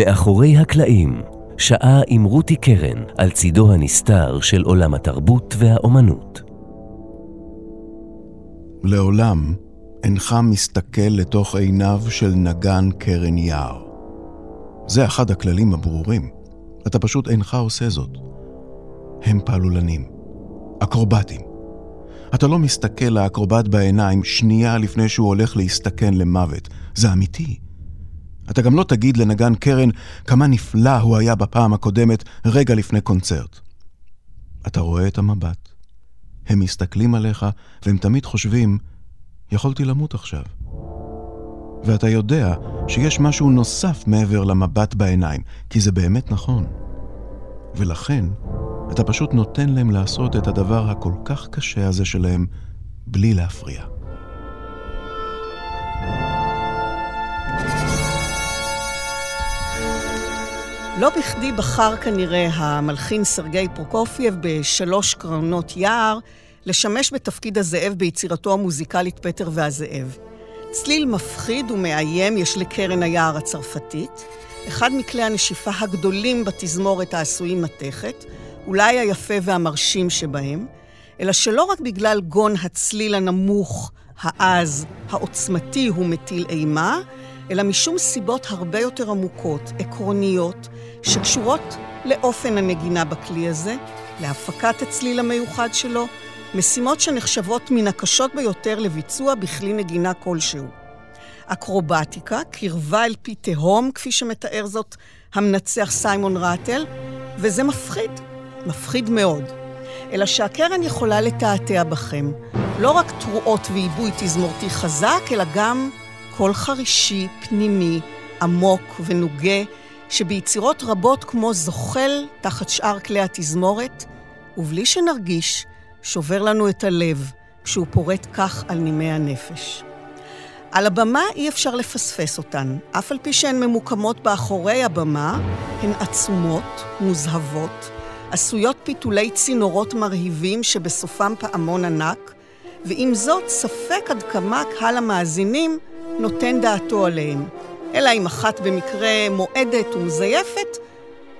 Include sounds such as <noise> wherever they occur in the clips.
מאחורי הקלעים, שעה עם רותי קרן על צידו הנסתר של עולם התרבות והאומנות. לעולם אינך מסתכל לתוך עיניו של נגן קרן יער. זה אחד הכללים הברורים. אתה פשוט אינך עושה זאת. הם פעלולנים, אקרובטים. אתה לא מסתכל לאקרובט בעיניים שנייה לפני שהוא הולך להסתכן למוות. זה אמיתי. אתה גם לא תגיד לנגן קרן כמה נפלא הוא היה בפעם הקודמת, רגע לפני קונצרט. אתה רואה את המבט. הם מסתכלים עליך, והם תמיד חושבים, יכולתי למות עכשיו. ואתה יודע שיש משהו נוסף מעבר למבט בעיניים, כי זה באמת נכון. ולכן, אתה פשוט נותן להם לעשות את הדבר הכל כך קשה הזה שלהם, בלי להפריע. לא בכדי בחר כנראה המלחין סרגי פרוקופייב בשלוש קרנות יער לשמש בתפקיד הזאב ביצירתו המוזיקלית פטר והזאב. צליל מפחיד ומאיים יש לקרן היער הצרפתית, אחד מכלי הנשיפה הגדולים בתזמורת העשויים מתכת, אולי היפה והמרשים שבהם, אלא שלא רק בגלל גון הצליל הנמוך, העז, העוצמתי הוא מטיל אימה, אלא משום סיבות הרבה יותר עמוקות, עקרוניות, שקשורות לאופן הנגינה בכלי הזה, להפקת הצליל המיוחד שלו, משימות שנחשבות מן הקשות ביותר לביצוע בכלי נגינה כלשהו. אקרובטיקה, קרבה אל פי תהום, כפי שמתאר זאת המנצח סיימון ראטל, וזה מפחיד, מפחיד מאוד. אלא שהקרן יכולה לתעתע בכם, לא רק תרועות ועיבוי תזמורתי חזק, אלא גם קול חרישי, פנימי, עמוק ונוגה, שביצירות רבות כמו זוחל תחת שאר כלי התזמורת, ובלי שנרגיש, שובר לנו את הלב כשהוא פורט כך על נימי הנפש. על הבמה אי אפשר לפספס אותן, אף על פי שהן ממוקמות באחורי הבמה, הן עצומות, מוזהבות, עשויות פיתולי צינורות מרהיבים שבסופם פעמון ענק, ועם זאת ספק עד כמה קהל המאזינים נותן דעתו עליהם. אלא אם אחת במקרה מועדת ומזייפת,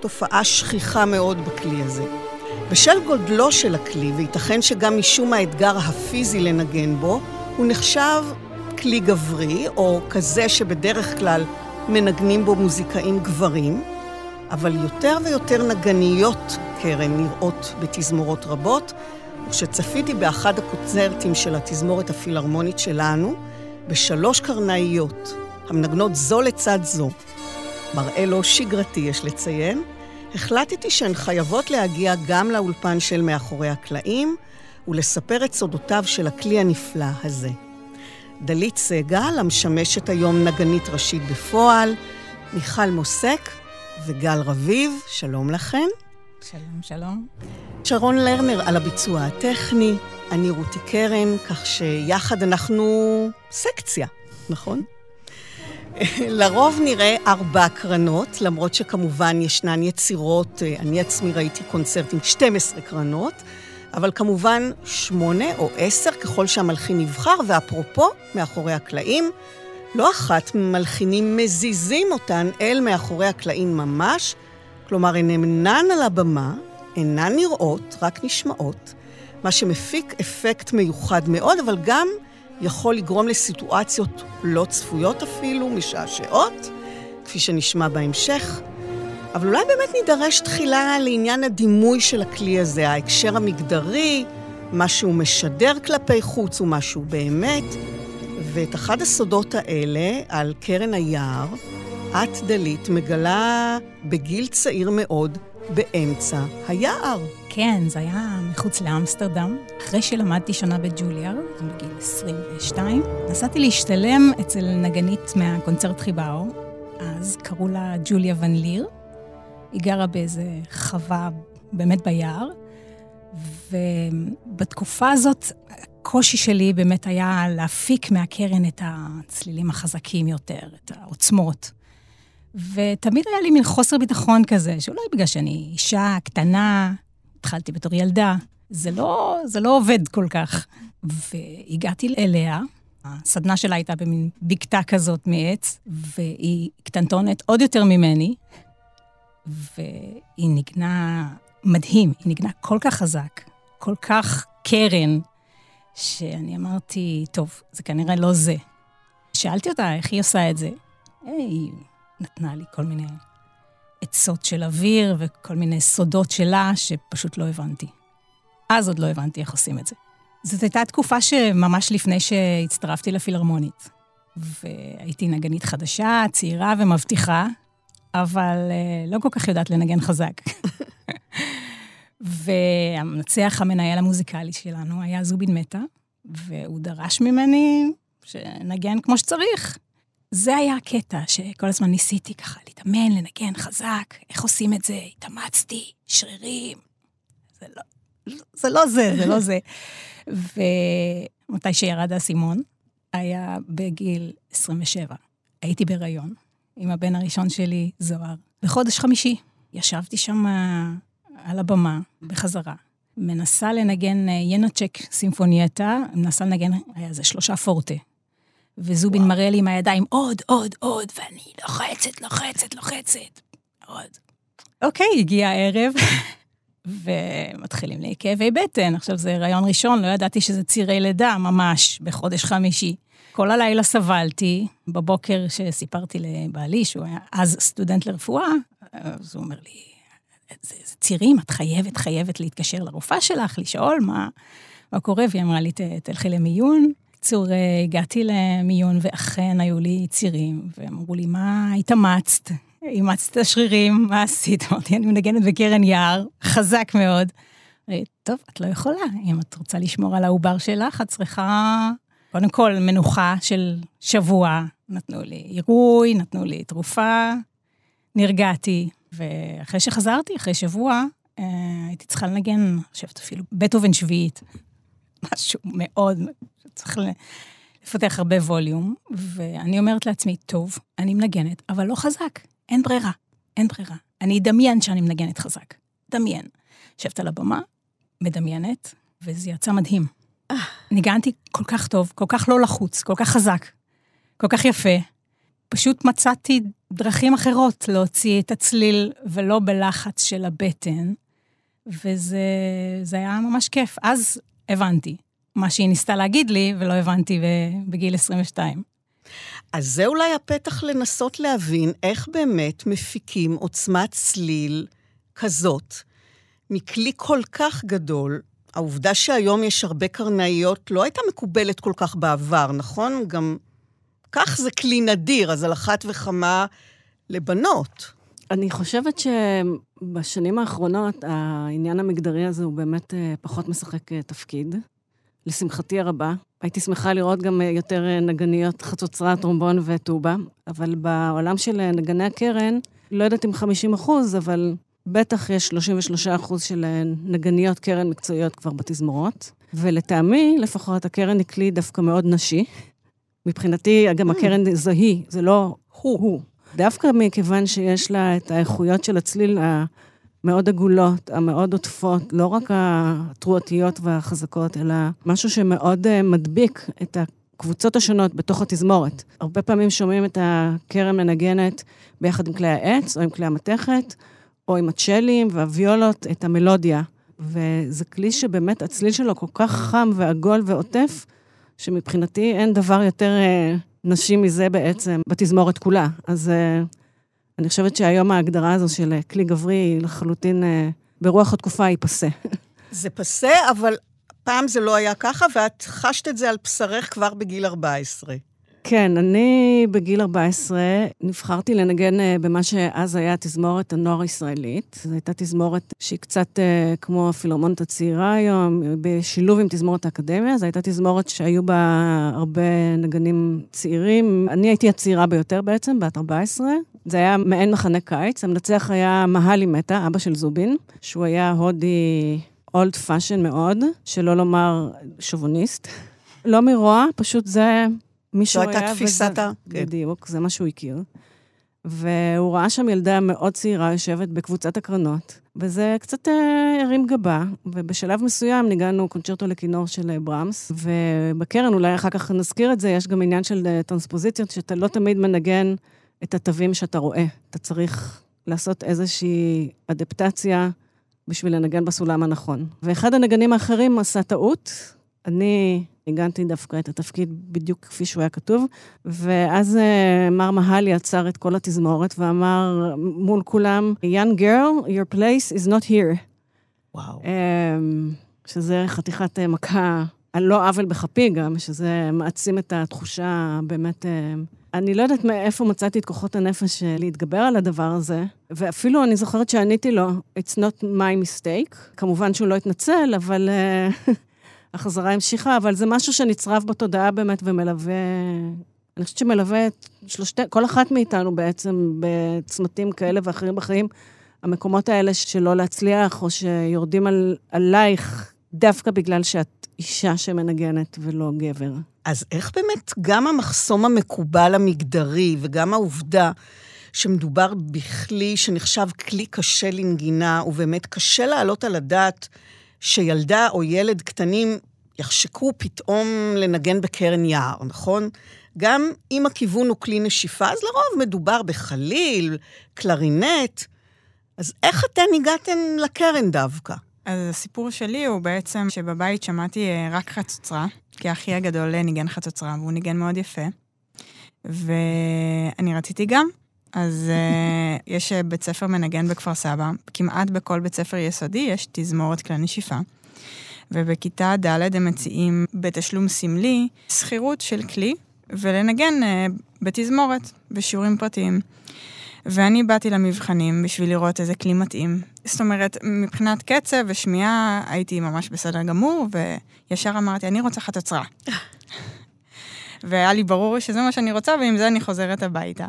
תופעה שכיחה מאוד בכלי הזה. בשל גודלו של הכלי, וייתכן שגם משום האתגר הפיזי לנגן בו, הוא נחשב כלי גברי, או כזה שבדרך כלל מנגנים בו מוזיקאים גברים, אבל יותר ויותר נגניות קרן נראות בתזמורות רבות, וכשצפיתי באחד הקונצרטים של התזמורת הפילהרמונית שלנו, בשלוש קרנאיות, המנגנות זו לצד זו, מראה לא שגרתי, יש לציין, החלטתי שהן חייבות להגיע גם לאולפן של מאחורי הקלעים ולספר את סודותיו של הכלי הנפלא הזה. דלית סגל, המשמשת היום נגנית ראשית בפועל, מיכל מוסק וגל רביב, שלום לכן. שלום, שלום. שרון לרנר על הביצוע הטכני, אני רותי קרן, כך שיחד אנחנו סקציה, נכון? לרוב נראה ארבע קרנות, למרות שכמובן ישנן יצירות, אה, אני עצמי ראיתי קונצרט עם 12 קרנות, אבל כמובן שמונה או עשר ככל שהמלחין יבחר, ואפרופו, מאחורי הקלעים, לא אחת מלחינים מזיזים אותן אל מאחורי הקלעים ממש, כלומר הן אינן על הבמה, אינן נראות, רק נשמעות, מה שמפיק אפקט מיוחד מאוד, אבל גם יכול לגרום לסיטואציות לא צפויות אפילו, משעשעות, כפי שנשמע בהמשך. אבל אולי באמת נידרש תחילה לעניין הדימוי של הכלי הזה, ההקשר המגדרי, מה שהוא משדר כלפי חוץ ומה שהוא באמת. ואת אחד הסודות האלה, על קרן היער, את, דלית, מגלה בגיל צעיר מאוד באמצע היער. כן, זה היה מחוץ לאמסטרדם. אחרי שלמדתי שנה בג'וליארד, בגיל 22, נסעתי להשתלם אצל נגנית מהקונצרט חיבאו, אז קראו לה ג'וליה ון ליר. היא גרה באיזה חווה באמת ביער, ובתקופה הזאת הקושי שלי באמת היה להפיק מהקרן את הצלילים החזקים יותר, את העוצמות. ותמיד היה לי מין חוסר ביטחון כזה, שאולי בגלל שאני אישה קטנה, התחלתי בתור ילדה, זה לא, זה לא עובד כל כך. והגעתי אליה, הסדנה שלה הייתה במין בקתה כזאת מעץ, והיא קטנטונת עוד יותר ממני, והיא ניגנה מדהים, היא ניגנה כל כך חזק, כל כך קרן, שאני אמרתי, טוב, זה כנראה לא זה. שאלתי אותה איך היא עושה את זה. היא נתנה לי כל מיני עצות של אוויר וכל מיני סודות שלה שפשוט לא הבנתי. אז עוד לא הבנתי איך עושים את זה. זאת הייתה תקופה שממש לפני שהצטרפתי לפילהרמונית. והייתי נגנית חדשה, צעירה ומבטיחה, אבל uh, לא כל כך יודעת לנגן חזק. <laughs> והמנצח המנהל המוזיקלי שלנו היה זובין מטה, והוא דרש ממני שנגן כמו שצריך. זה היה הקטע שכל הזמן ניסיתי ככה להתאמן, לנגן חזק, איך עושים את זה, התאמצתי, שרירים. זה לא זה, לא זה, זה לא זה. <laughs> ומתי שירד האסימון, היה בגיל 27. הייתי בהיריון עם הבן הראשון שלי, זוהר. בחודש חמישי ישבתי שם על הבמה, בחזרה, מנסה לנגן אה, ינצ'ק סימפונייטה, מנסה לנגן, היה איזה שלושה פורטה. וזובין מראה לי עם הידיים, עוד, עוד, עוד, ואני לוחצת, לוחצת, לוחצת, עוד. אוקיי, הגיע הערב, <laughs> ומתחילים לי כאבי בטן. עכשיו, זה רעיון ראשון, לא ידעתי שזה צירי לידה ממש, בחודש חמישי. כל הלילה סבלתי, בבוקר שסיפרתי לבעלי, שהוא היה אז סטודנט לרפואה, אז הוא אומר לי, זה, זה צירים, את חייבת, חייבת להתקשר לרופאה שלך, לשאול מה, מה קורה, והיא אמרה לי, תלכי למיון. בקיצור, אה, הגעתי למיון, ואכן היו לי צירים, והם אמרו לי, מה התאמצת? אימצת את השרירים, מה עשית? אמרתי, אני מנגנת בקרן יער, חזק מאוד. טוב, את לא יכולה, אם את רוצה לשמור על העובר שלך, את צריכה, קודם כל, מנוחה של שבוע. נתנו לי עירוי, נתנו לי תרופה, נרגעתי, ואחרי שחזרתי, אחרי שבוע, אה, הייתי צריכה לנגן, אני חושבת אפילו בטהובן שביעית, משהו מאוד, צריך לפתח הרבה ווליום, ואני אומרת לעצמי, טוב, אני מנגנת, אבל לא חזק, אין ברירה, אין ברירה. אני אדמיין שאני מנגנת חזק, דמיין. יושבת על הבמה, מדמיינת, וזה יצא מדהים. ניגנתי כל כך טוב, כל כך לא לחוץ, כל כך חזק, כל כך יפה. פשוט מצאתי דרכים אחרות להוציא את הצליל, ולא בלחץ של הבטן, וזה היה ממש כיף. אז הבנתי מה שהיא ניסתה להגיד לי, ולא הבנתי בגיל 22. אז זה אולי הפתח לנסות להבין איך באמת מפיקים עוצמת צליל כזאת מכלי כל כך גדול. העובדה שהיום יש הרבה קרנאיות לא הייתה מקובלת כל כך בעבר, נכון? גם כך זה כלי נדיר, אז על אחת וכמה לבנות. אני חושבת שבשנים האחרונות העניין המגדרי הזה הוא באמת אה, פחות משחק אה, תפקיד. לשמחתי הרבה. הייתי שמחה לראות גם אה, יותר נגניות חצוצרה, טרומבון וטובה, אבל בעולם של נגני הקרן, לא יודעת אם 50 אחוז, אבל בטח יש 33 אחוז של נגניות קרן מקצועיות כבר בתזמורות. ולטעמי, לפחות, הקרן היא כלי דווקא מאוד נשי. מבחינתי, גם הקרן זה היא, זה לא הוא-הוא. דווקא מכיוון שיש לה את האיכויות של הצליל המאוד עגולות, המאוד עוטפות, לא רק התרועתיות והחזקות, אלא משהו שמאוד אה, מדביק את הקבוצות השונות בתוך התזמורת. הרבה פעמים שומעים את הכרם מנגנת ביחד עם כלי העץ, או עם כלי המתכת, או עם הצ'לים והוויולות, את המלודיה. וזה כלי שבאמת הצליל שלו כל כך חם ועגול ועוטף, שמבחינתי אין דבר יותר אה, נשי מזה בעצם בתזמורת כולה. אז אה, אני חושבת שהיום ההגדרה הזו של אה, כלי גברי היא לחלוטין, אה, ברוח התקופה היא פסה. <laughs> זה פסה, אבל פעם זה לא היה ככה, ואת חשת את זה על בשרך כבר בגיל 14. כן, אני בגיל 14 נבחרתי לנגן אה, במה שאז היה תזמורת הנוער הישראלית. זו הייתה תזמורת שהיא קצת אה, כמו הפילהרמונית הצעירה היום, בשילוב עם תזמורת האקדמיה. זו הייתה תזמורת שהיו בה הרבה נגנים צעירים. אני הייתי הצעירה ביותר בעצם, בת 14. זה היה מעין מחנה קיץ. המנצח היה מהלי מהטה, אבא של זובין, שהוא היה הודי old fashion מאוד, שלא לומר שוביניסט. לא מרוע, פשוט זה מישהו זו היה... הייתה תפיסת ה... כן. בדיוק, זה מה שהוא הכיר. והוא ראה שם ילדה מאוד צעירה יושבת בקבוצת הקרנות, וזה קצת אה, הרים גבה, ובשלב מסוים ניגנו קונצ'רטו לכינור של אה, ברמס, ובקרן, אולי אחר כך נזכיר את זה, יש גם עניין של אה, טרנספוזיציות, שאתה לא תמיד מנגן את התווים שאתה רואה. אתה צריך לעשות איזושהי אדפטציה בשביל לנגן בסולם הנכון. ואחד הנגנים האחרים עשה טעות. אני ניגנתי דווקא את התפקיד בדיוק כפי שהוא היה כתוב, ואז uh, מר מהלי עצר את כל התזמורת ואמר מול כולם, young girl, your place is not here. וואו. Um, שזה חתיכת uh, מכה על לא עוול בכפי גם, שזה מעצים את התחושה באמת... Uh, אני לא יודעת מאיפה מצאתי את כוחות הנפש אה, להתגבר על הדבר הזה, ואפילו אני זוכרת שעניתי לו, It's not my mistake. כמובן שהוא לא התנצל, אבל <laughs> החזרה המשיכה, אבל זה משהו שנצרב בתודעה באמת ומלווה... אני חושבת שמלווה את שלושתי, כל אחת מאיתנו בעצם בצמתים כאלה ואחרים בחיים, המקומות האלה שלא להצליח, או שיורדים על, עלייך דווקא בגלל שאת אישה שמנגנת ולא גבר. אז איך באמת גם המחסום המקובל המגדרי וגם העובדה שמדובר בכלי שנחשב כלי קשה לנגינה, ובאמת קשה להעלות על הדעת שילדה או ילד קטנים יחשקו פתאום לנגן בקרן יער, נכון? גם אם הכיוון הוא כלי נשיפה, אז לרוב מדובר בחליל, קלרינט. אז איך אתן הגעתן לקרן דווקא? אז הסיפור שלי הוא בעצם שבבית שמעתי אה, רק חצוצרה, כי אחי הגדול אה, ניגן חצוצרה, והוא ניגן מאוד יפה. ואני רציתי גם. אז אה, <laughs> יש אה, בית ספר מנגן בכפר סבא, כמעט בכל בית ספר יסודי יש תזמורת כלי נשיפה. ובכיתה ד' הם מציעים בתשלום סמלי שכירות של כלי, ולנגן אה, בתזמורת, בשיעורים פרטיים. ואני באתי למבחנים בשביל לראות איזה כלי מתאים. זאת אומרת, מבחינת קצב ושמיעה הייתי ממש בסדר גמור, וישר אמרתי, אני רוצה חצוצרה. <laughs> והיה לי ברור שזה מה שאני רוצה, ועם זה אני חוזרת הביתה.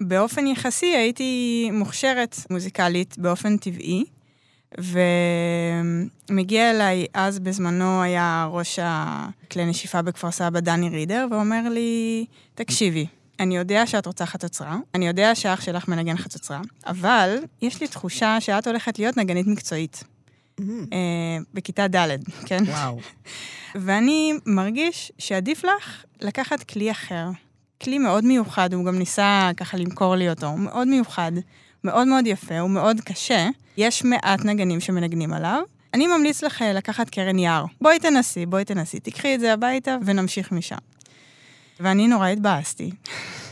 ובאופן יחסי הייתי מוכשרת מוזיקלית באופן טבעי, ומגיע אליי, אז בזמנו היה ראש הכלי נשיפה בכפר סבא, דני רידר, ואומר לי, תקשיבי, אני יודע שאת רוצה חצוצרה, אני יודע שאח שלך מנגן חצוצרה, אבל יש לי תחושה שאת הולכת להיות נגנית מקצועית. אה, בכיתה ד', כן? וואו. <laughs> ואני מרגיש שעדיף לך לקחת כלי אחר. כלי מאוד מיוחד, הוא גם ניסה ככה למכור לי אותו, הוא מאוד מיוחד, מאוד מאוד יפה, הוא מאוד קשה. יש מעט נגנים שמנגנים עליו. אני ממליץ לך אה, לקחת קרן יער. בואי תנסי, בואי תנסי, תיקחי את זה הביתה ונמשיך משם. ואני נורא התבאסתי.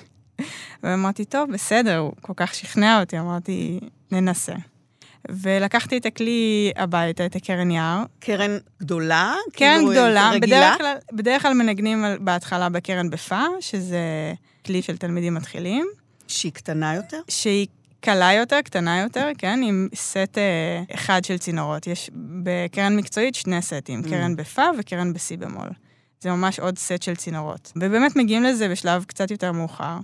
<laughs> ואמרתי, טוב, בסדר, הוא כל כך שכנע אותי, אמרתי, ננסה. ולקחתי את הכלי הביתה, את הקרן יער, קרן גדולה? קרן כאילו, גדולה, רגילה? בדרך כלל, בדרך כלל מנגנים על- בהתחלה בקרן בפה, שזה כלי של תלמידים מתחילים, שהיא קטנה יותר? שהיא קלה יותר, קטנה יותר, כן, עם סט אה, אחד של צינורות. יש בקרן מקצועית שני סטים, Mm. קרן בפה וקרן בסי במול. זה ממש עוד סט של צינורות. ובאמת מגיעים לזה בשלב קצת יותר מאוחר.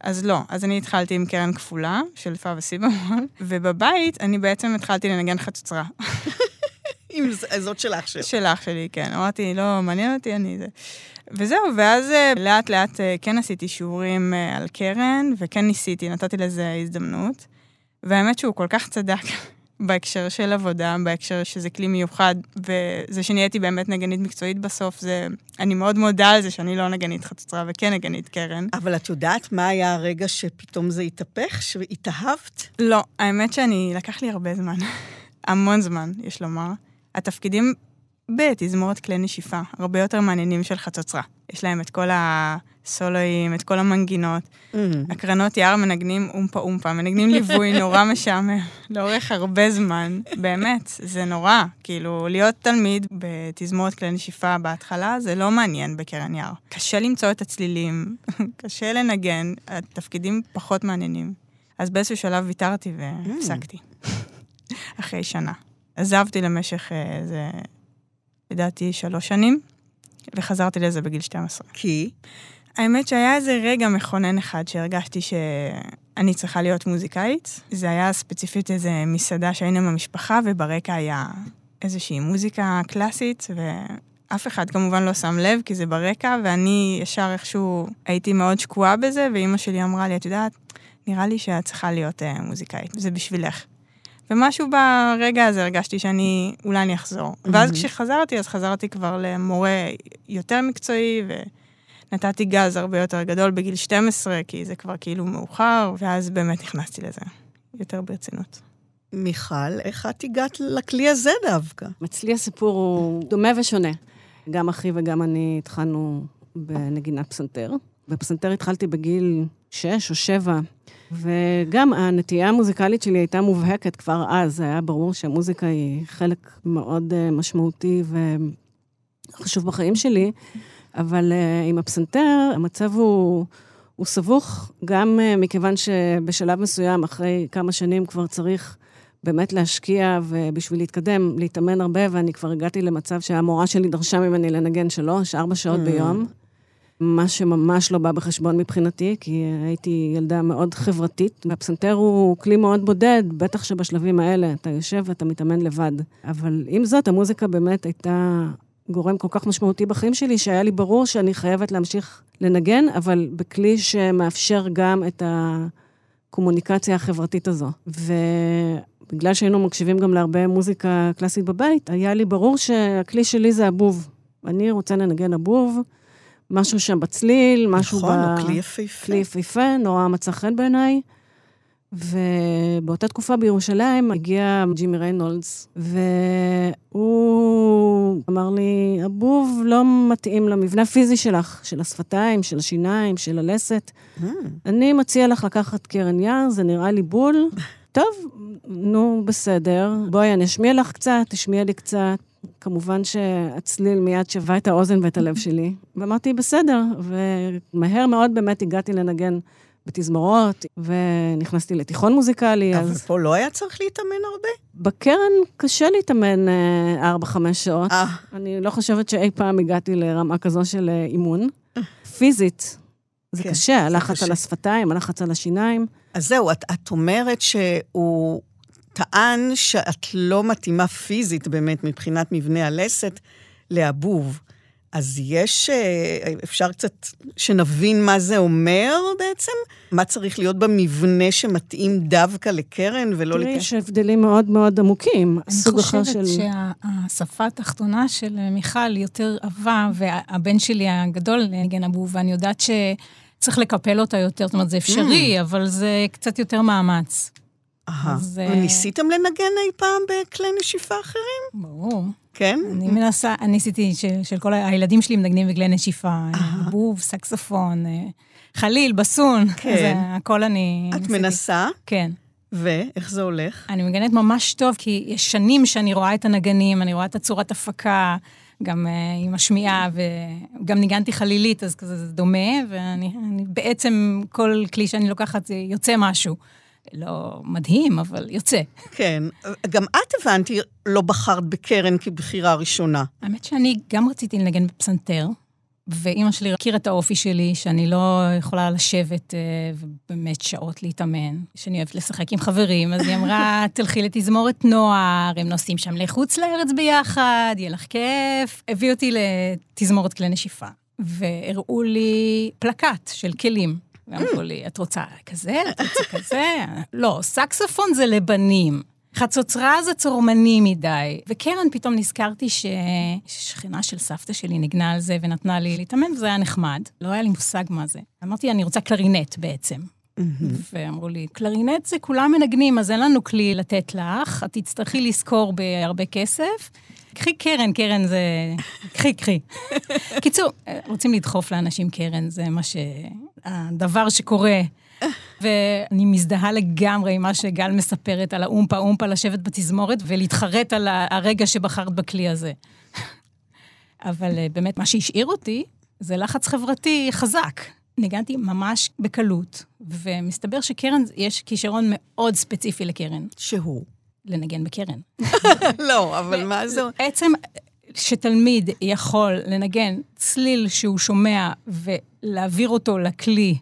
אז לא, אז אני התחלתי עם קרן כפולה של פה וסי במול, <laughs> ובבית אני בעצם התחלתי לנגן חצוצרה. עם זאת של אח שלך. של אח שלי, כן. אמרתי, לא, מעניין אותי, אני זה. וזהו, ואז אה, לאט לאט אה, כן עשיתי שיעורים אה, על קרן, וכן ניסיתי, נתתי לזה הזדמנות. והאמת שהוא כל כך צדק בהקשר של עבודה, בהקשר שזה כלי מיוחד, וזה שנהייתי באמת נגנית מקצועית בסוף, זה... אני מאוד מודה על זה שאני לא נגנית חצוצרה וכן נגנית קרן. אבל את יודעת מה היה הרגע שפתאום זה התהפך, שהתאהבת? לא, האמת שאני, לקח לי הרבה זמן. <laughs> המון זמן, יש לומר. התפקידים בתזמורת כלי נשיפה, הרבה יותר מעניינים של חצוצרה. יש להם את כל הסולואים, את כל המנגינות. Mm. הקרנות יער מנגנים אומפה אומפה, מנגנים ליווי <laughs> נורא משעמם, לאורך הרבה זמן. באמת, זה נורא. כאילו, להיות תלמיד בתזמורת כלי נשיפה בהתחלה, זה לא מעניין בקרן יער. קשה למצוא את הצלילים, <laughs> קשה לנגן, התפקידים פחות מעניינים. אז באיזשהו שלב ויתרתי והפסקתי, <laughs> אחרי שנה. עזבתי למשך אה, איזה, לדעתי, שלוש שנים, וחזרתי לזה בגיל 12. כי? האמת שהיה איזה רגע מכונן אחד שהרגשתי שאני צריכה להיות מוזיקאית. זה היה ספציפית איזה מסעדה שהיינו עם המשפחה, וברקע היה איזושהי מוזיקה קלאסית, ואף אחד כמובן לא שם לב, כי זה ברקע, ואני ישר איכשהו הייתי מאוד שקועה בזה, ואימא שלי אמרה לי, את יודעת, נראה לי שאת צריכה להיות uh, מוזיקאית, זה בשבילך. ומשהו ברגע הזה הרגשתי שאני, אולי אני אחזור. Mm-hmm. ואז כשחזרתי, אז חזרתי כבר למורה יותר מקצועי, ונתתי גז הרבה יותר גדול בגיל 12, כי זה כבר כאילו מאוחר, ואז באמת נכנסתי לזה, יותר ברצינות. מיכל, איך את הגעת לכלי הזה דווקא? אצלי הסיפור הוא דומה ושונה. גם אחי וגם אני התחלנו בנגינת פסנתר. בפסנתר התחלתי בגיל 6 או 7, וגם הנטייה המוזיקלית שלי הייתה מובהקת כבר אז, היה ברור שהמוזיקה היא חלק מאוד uh, משמעותי וחשוב בחיים שלי, אבל uh, עם הפסנתר המצב הוא, הוא סבוך, גם uh, מכיוון שבשלב מסוים, אחרי כמה שנים כבר צריך באמת להשקיע, ובשביל להתקדם, להתאמן הרבה, ואני כבר הגעתי למצב שהמורה שלי דרשה ממני לנגן שלוש, ארבע שעות mm. ביום. מה שממש לא בא בחשבון מבחינתי, כי הייתי ילדה מאוד חברתית, והפסנתר הוא כלי מאוד בודד, בטח שבשלבים האלה אתה יושב ואתה מתאמן לבד. אבל עם זאת, המוזיקה באמת הייתה גורם כל כך משמעותי בחיים שלי, שהיה לי ברור שאני חייבת להמשיך לנגן, אבל בכלי שמאפשר גם את הקומוניקציה החברתית הזו. ובגלל שהיינו מקשיבים גם להרבה מוזיקה קלאסית בבית, היה לי ברור שהכלי שלי זה הבוב. אני רוצה לנגן הבוב. משהו שם בצליל, משהו נכון, ב... נכון, הוא כלי יפהפה. כלי יפהפה, נורא מצא חן בעיניי. ובאותה תקופה בירושלים הגיע ג'ימי ריינולדס, והוא אמר לי, הבוב לא מתאים למבנה הפיזי שלך, של השפתיים, של השיניים, של הלסת. Mm. אני מציע לך לקחת קרן יער, זה נראה לי בול. <laughs> טוב, נו, בסדר. בואי, אני אשמיע לך קצת, תשמיע לי קצת. כמובן שהצליל מיד שווה את האוזן ואת הלב שלי. ואמרתי, בסדר, ומהר מאוד באמת הגעתי לנגן בתזמורות, ונכנסתי לתיכון מוזיקלי, אבל אז... פה לא היה צריך להתאמן הרבה? בקרן קשה להתאמן אה, 4-5 שעות. אה, אני לא חושבת שאי פעם הגעתי לרמה כזו של אה, אימון. פיזית, זה כן, קשה, הלחץ. על השפתיים, הלחץ על השיניים. אז זהו, את, את אומרת שהוא טען שאת לא מתאימה פיזית באמת מבחינת מבנה הלסת לאבוב. אז יש, אה, אפשר קצת שנבין מה זה אומר בעצם? מה צריך להיות במבנה שמתאים דווקא לקרן ולא תראי, לקרן? יש הבדלים מאוד מאוד עמוקים. אני סוג אחר חושבת של... שהשפה התחתונה של מיכל יותר עבה, והבן שלי הגדול ניגן אבוב, ואני יודעת שצריך לקפל אותה יותר, זאת אומרת, זה אפשרי, אבל זה קצת יותר מאמץ. אהה. אה, וניסיתם לנגן אי פעם בכלי נשיפה אחרים? ברור. כן? אני מנסה, אני עשיתי של, כל הילדים שלי מנגנים בכלי נשיפה, אה. בוב, סקסופון, אה, חליל, בסון, כן. זה הכל אני את. מנסה, כן. ואיך זה הולך? אני מנגנת ממש טוב, כי יש שנים שאני רואה את הנגנים, אני רואה את הצורת הפקה, גם uh, עם השמיעה, וגם ניגנתי חלילית, אז כזה זה דומה, ואני אני, בעצם, כל כלי שאני לוקחת, זה יוצא משהו. לא מדהים, אבל יוצא. כן. גם את הבנתי, לא בחרת בקרן כבחירה ראשונה. האמת שאני גם רציתי לנגן בפסנתר, ואימא שלי הכיר את האופי שלי, שאני לא יכולה לשבת אה, ובאמת שעות להתאמן, שאני אוהבת לשחק עם חברים, אז היא אמרה, <laughs> תלכי לתזמורת נוער, הם נוסעים שם לחוץ לארץ ביחד, יהיה לך כיף. הביאו אותי לתזמורת כלי נשיפה, והראו לי פלקט של כלים. ואמרו לי, את רוצה כזה? את רוצה כזה? <laughs> לא, סקסופון זה לבנים. חצוצרה זה צורמני מדי. וקרן, פתאום נזכרתי ששכנה של סבתא שלי ניגנה על זה ונתנה לי להתאמן, וזה היה נחמד. לא היה לי מושג מה זה. אמרתי, אני רוצה קלרינט בעצם. ואמרו לי, קלרינט זה כולם מנגנים, אז אין לנו כלי לתת לך, את תצטרכי לשכור בהרבה כסף. קחי קרן, קרן זה... קחי, קחי. קיצור, רוצים לדחוף לאנשים קרן, זה מה ש... הדבר שקורה. ואני מזדהה לגמרי עם מה שגל מספרת על האומפה אומפה לשבת בתזמורת ולהתחרט על הרגע שבחרת בכלי הזה. אבל אה, באמת, מה שהשאיר אותי זה לחץ חברתי חזק. ניגנתי ממש בקלות, ומסתבר שקרן, יש כישרון מאוד ספציפי לקרן. שהוא? לנגן בקרן. <laughs> לא, אבל מה זה? עצם שתלמיד יכול לנגן צליל שהוא שומע ולהעביר אותו לכלי,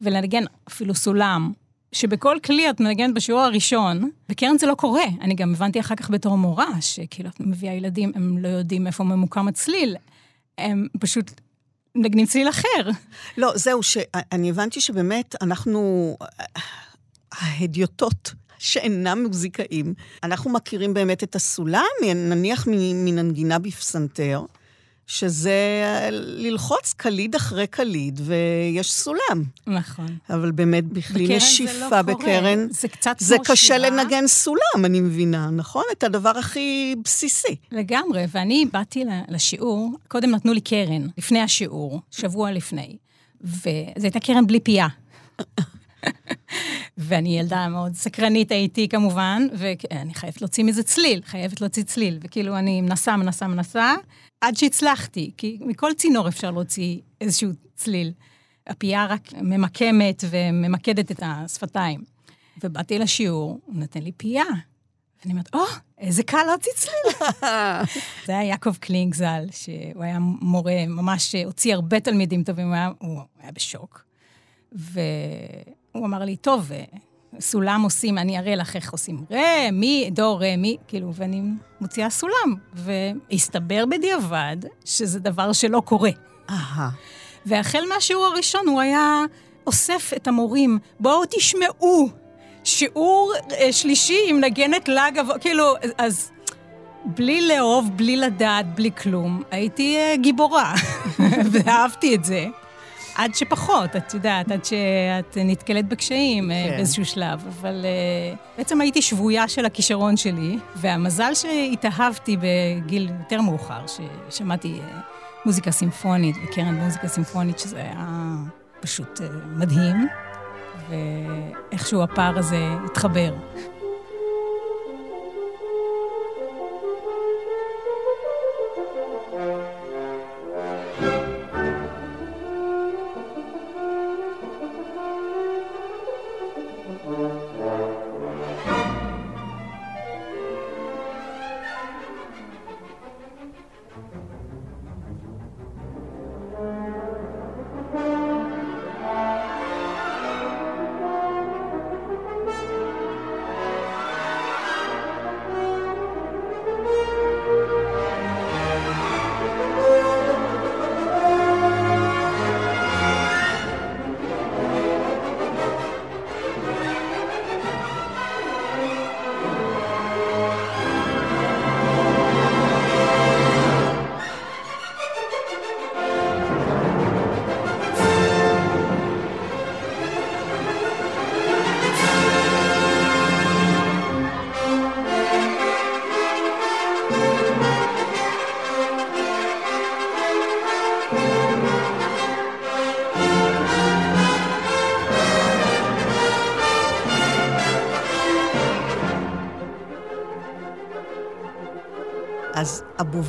ולנגן אפילו סולם, שבכל כלי את מנגנת בשיעור הראשון, בקרן זה לא קורה. אני גם הבנתי אחר כך בתור מורה, שכאילו את מביאה ילדים, הם לא יודעים איפה ממוקם הצליל, הם פשוט מנגנים צליל אחר. לא, זהו, שאני הבנתי שבאמת אנחנו, ההדיוטות שאינם מוזיקאים, אנחנו מכירים באמת את הסולם, נניח מנגינה בפסנתר. שזה ללחוץ קליד אחרי קליד, ויש סולם. נכון. אבל באמת, בכלי נשיפה לא בקרן, זה קצת זה קשה שירה. לנגן סולם, אני מבינה, נכון? את הדבר הכי בסיסי. לגמרי, ואני באתי לשיעור, קודם נתנו לי קרן, לפני השיעור, שבוע לפני, וזו הייתה קרן בלי פייה. <laughs> ואני ילדה מאוד סקרנית הייתי כמובן, ואני חייבת להוציא מזה צליל, חייבת להוציא צליל, וכאילו אני מנסה, מנסה, מנסה, עד שהצלחתי, כי מכל צינור אפשר להוציא איזשהו צליל. הפייה רק ממקמת וממקדת את השפתיים. ובאתי לשיעור, הוא נתן לי פייה. ואני אומרת, או, oh, איזה קל להוציא צליל. <laughs> זה היה יעקב קלינג ז"ל, שהוא היה מורה, ממש הוציא הרבה תלמידים טובים, הוא היה, הוא היה בשוק. והוא אמר לי, טוב, סולם עושים, אני אראה לך איך עושים רה, מי, דו, רה, מי, כאילו, ואני מוציאה סולם. והסתבר בדיעבד שזה דבר שלא קורה. אהה. והחל מהשיעור הראשון הוא היה אוסף את המורים, בואו תשמעו, שיעור אה, שלישי עם נגנת גבוה, כאילו, אז בלי לאהוב, בלי לדעת, בלי כלום, הייתי אה, גיבורה, <laughs> ואהבתי את זה. עד שפחות, את יודעת, עד שאת נתקלת בקשיים אה, כן. באיזשהו שלב. אבל uh, בעצם הייתי שבויה של הכישרון שלי, והמזל שהתאהבתי בגיל יותר מאוחר, ששמעתי uh, מוזיקה סימפונית וקרן מוזיקה סימפונית, שזה היה פשוט מדהים, ואיכשהו הפער הזה התחבר.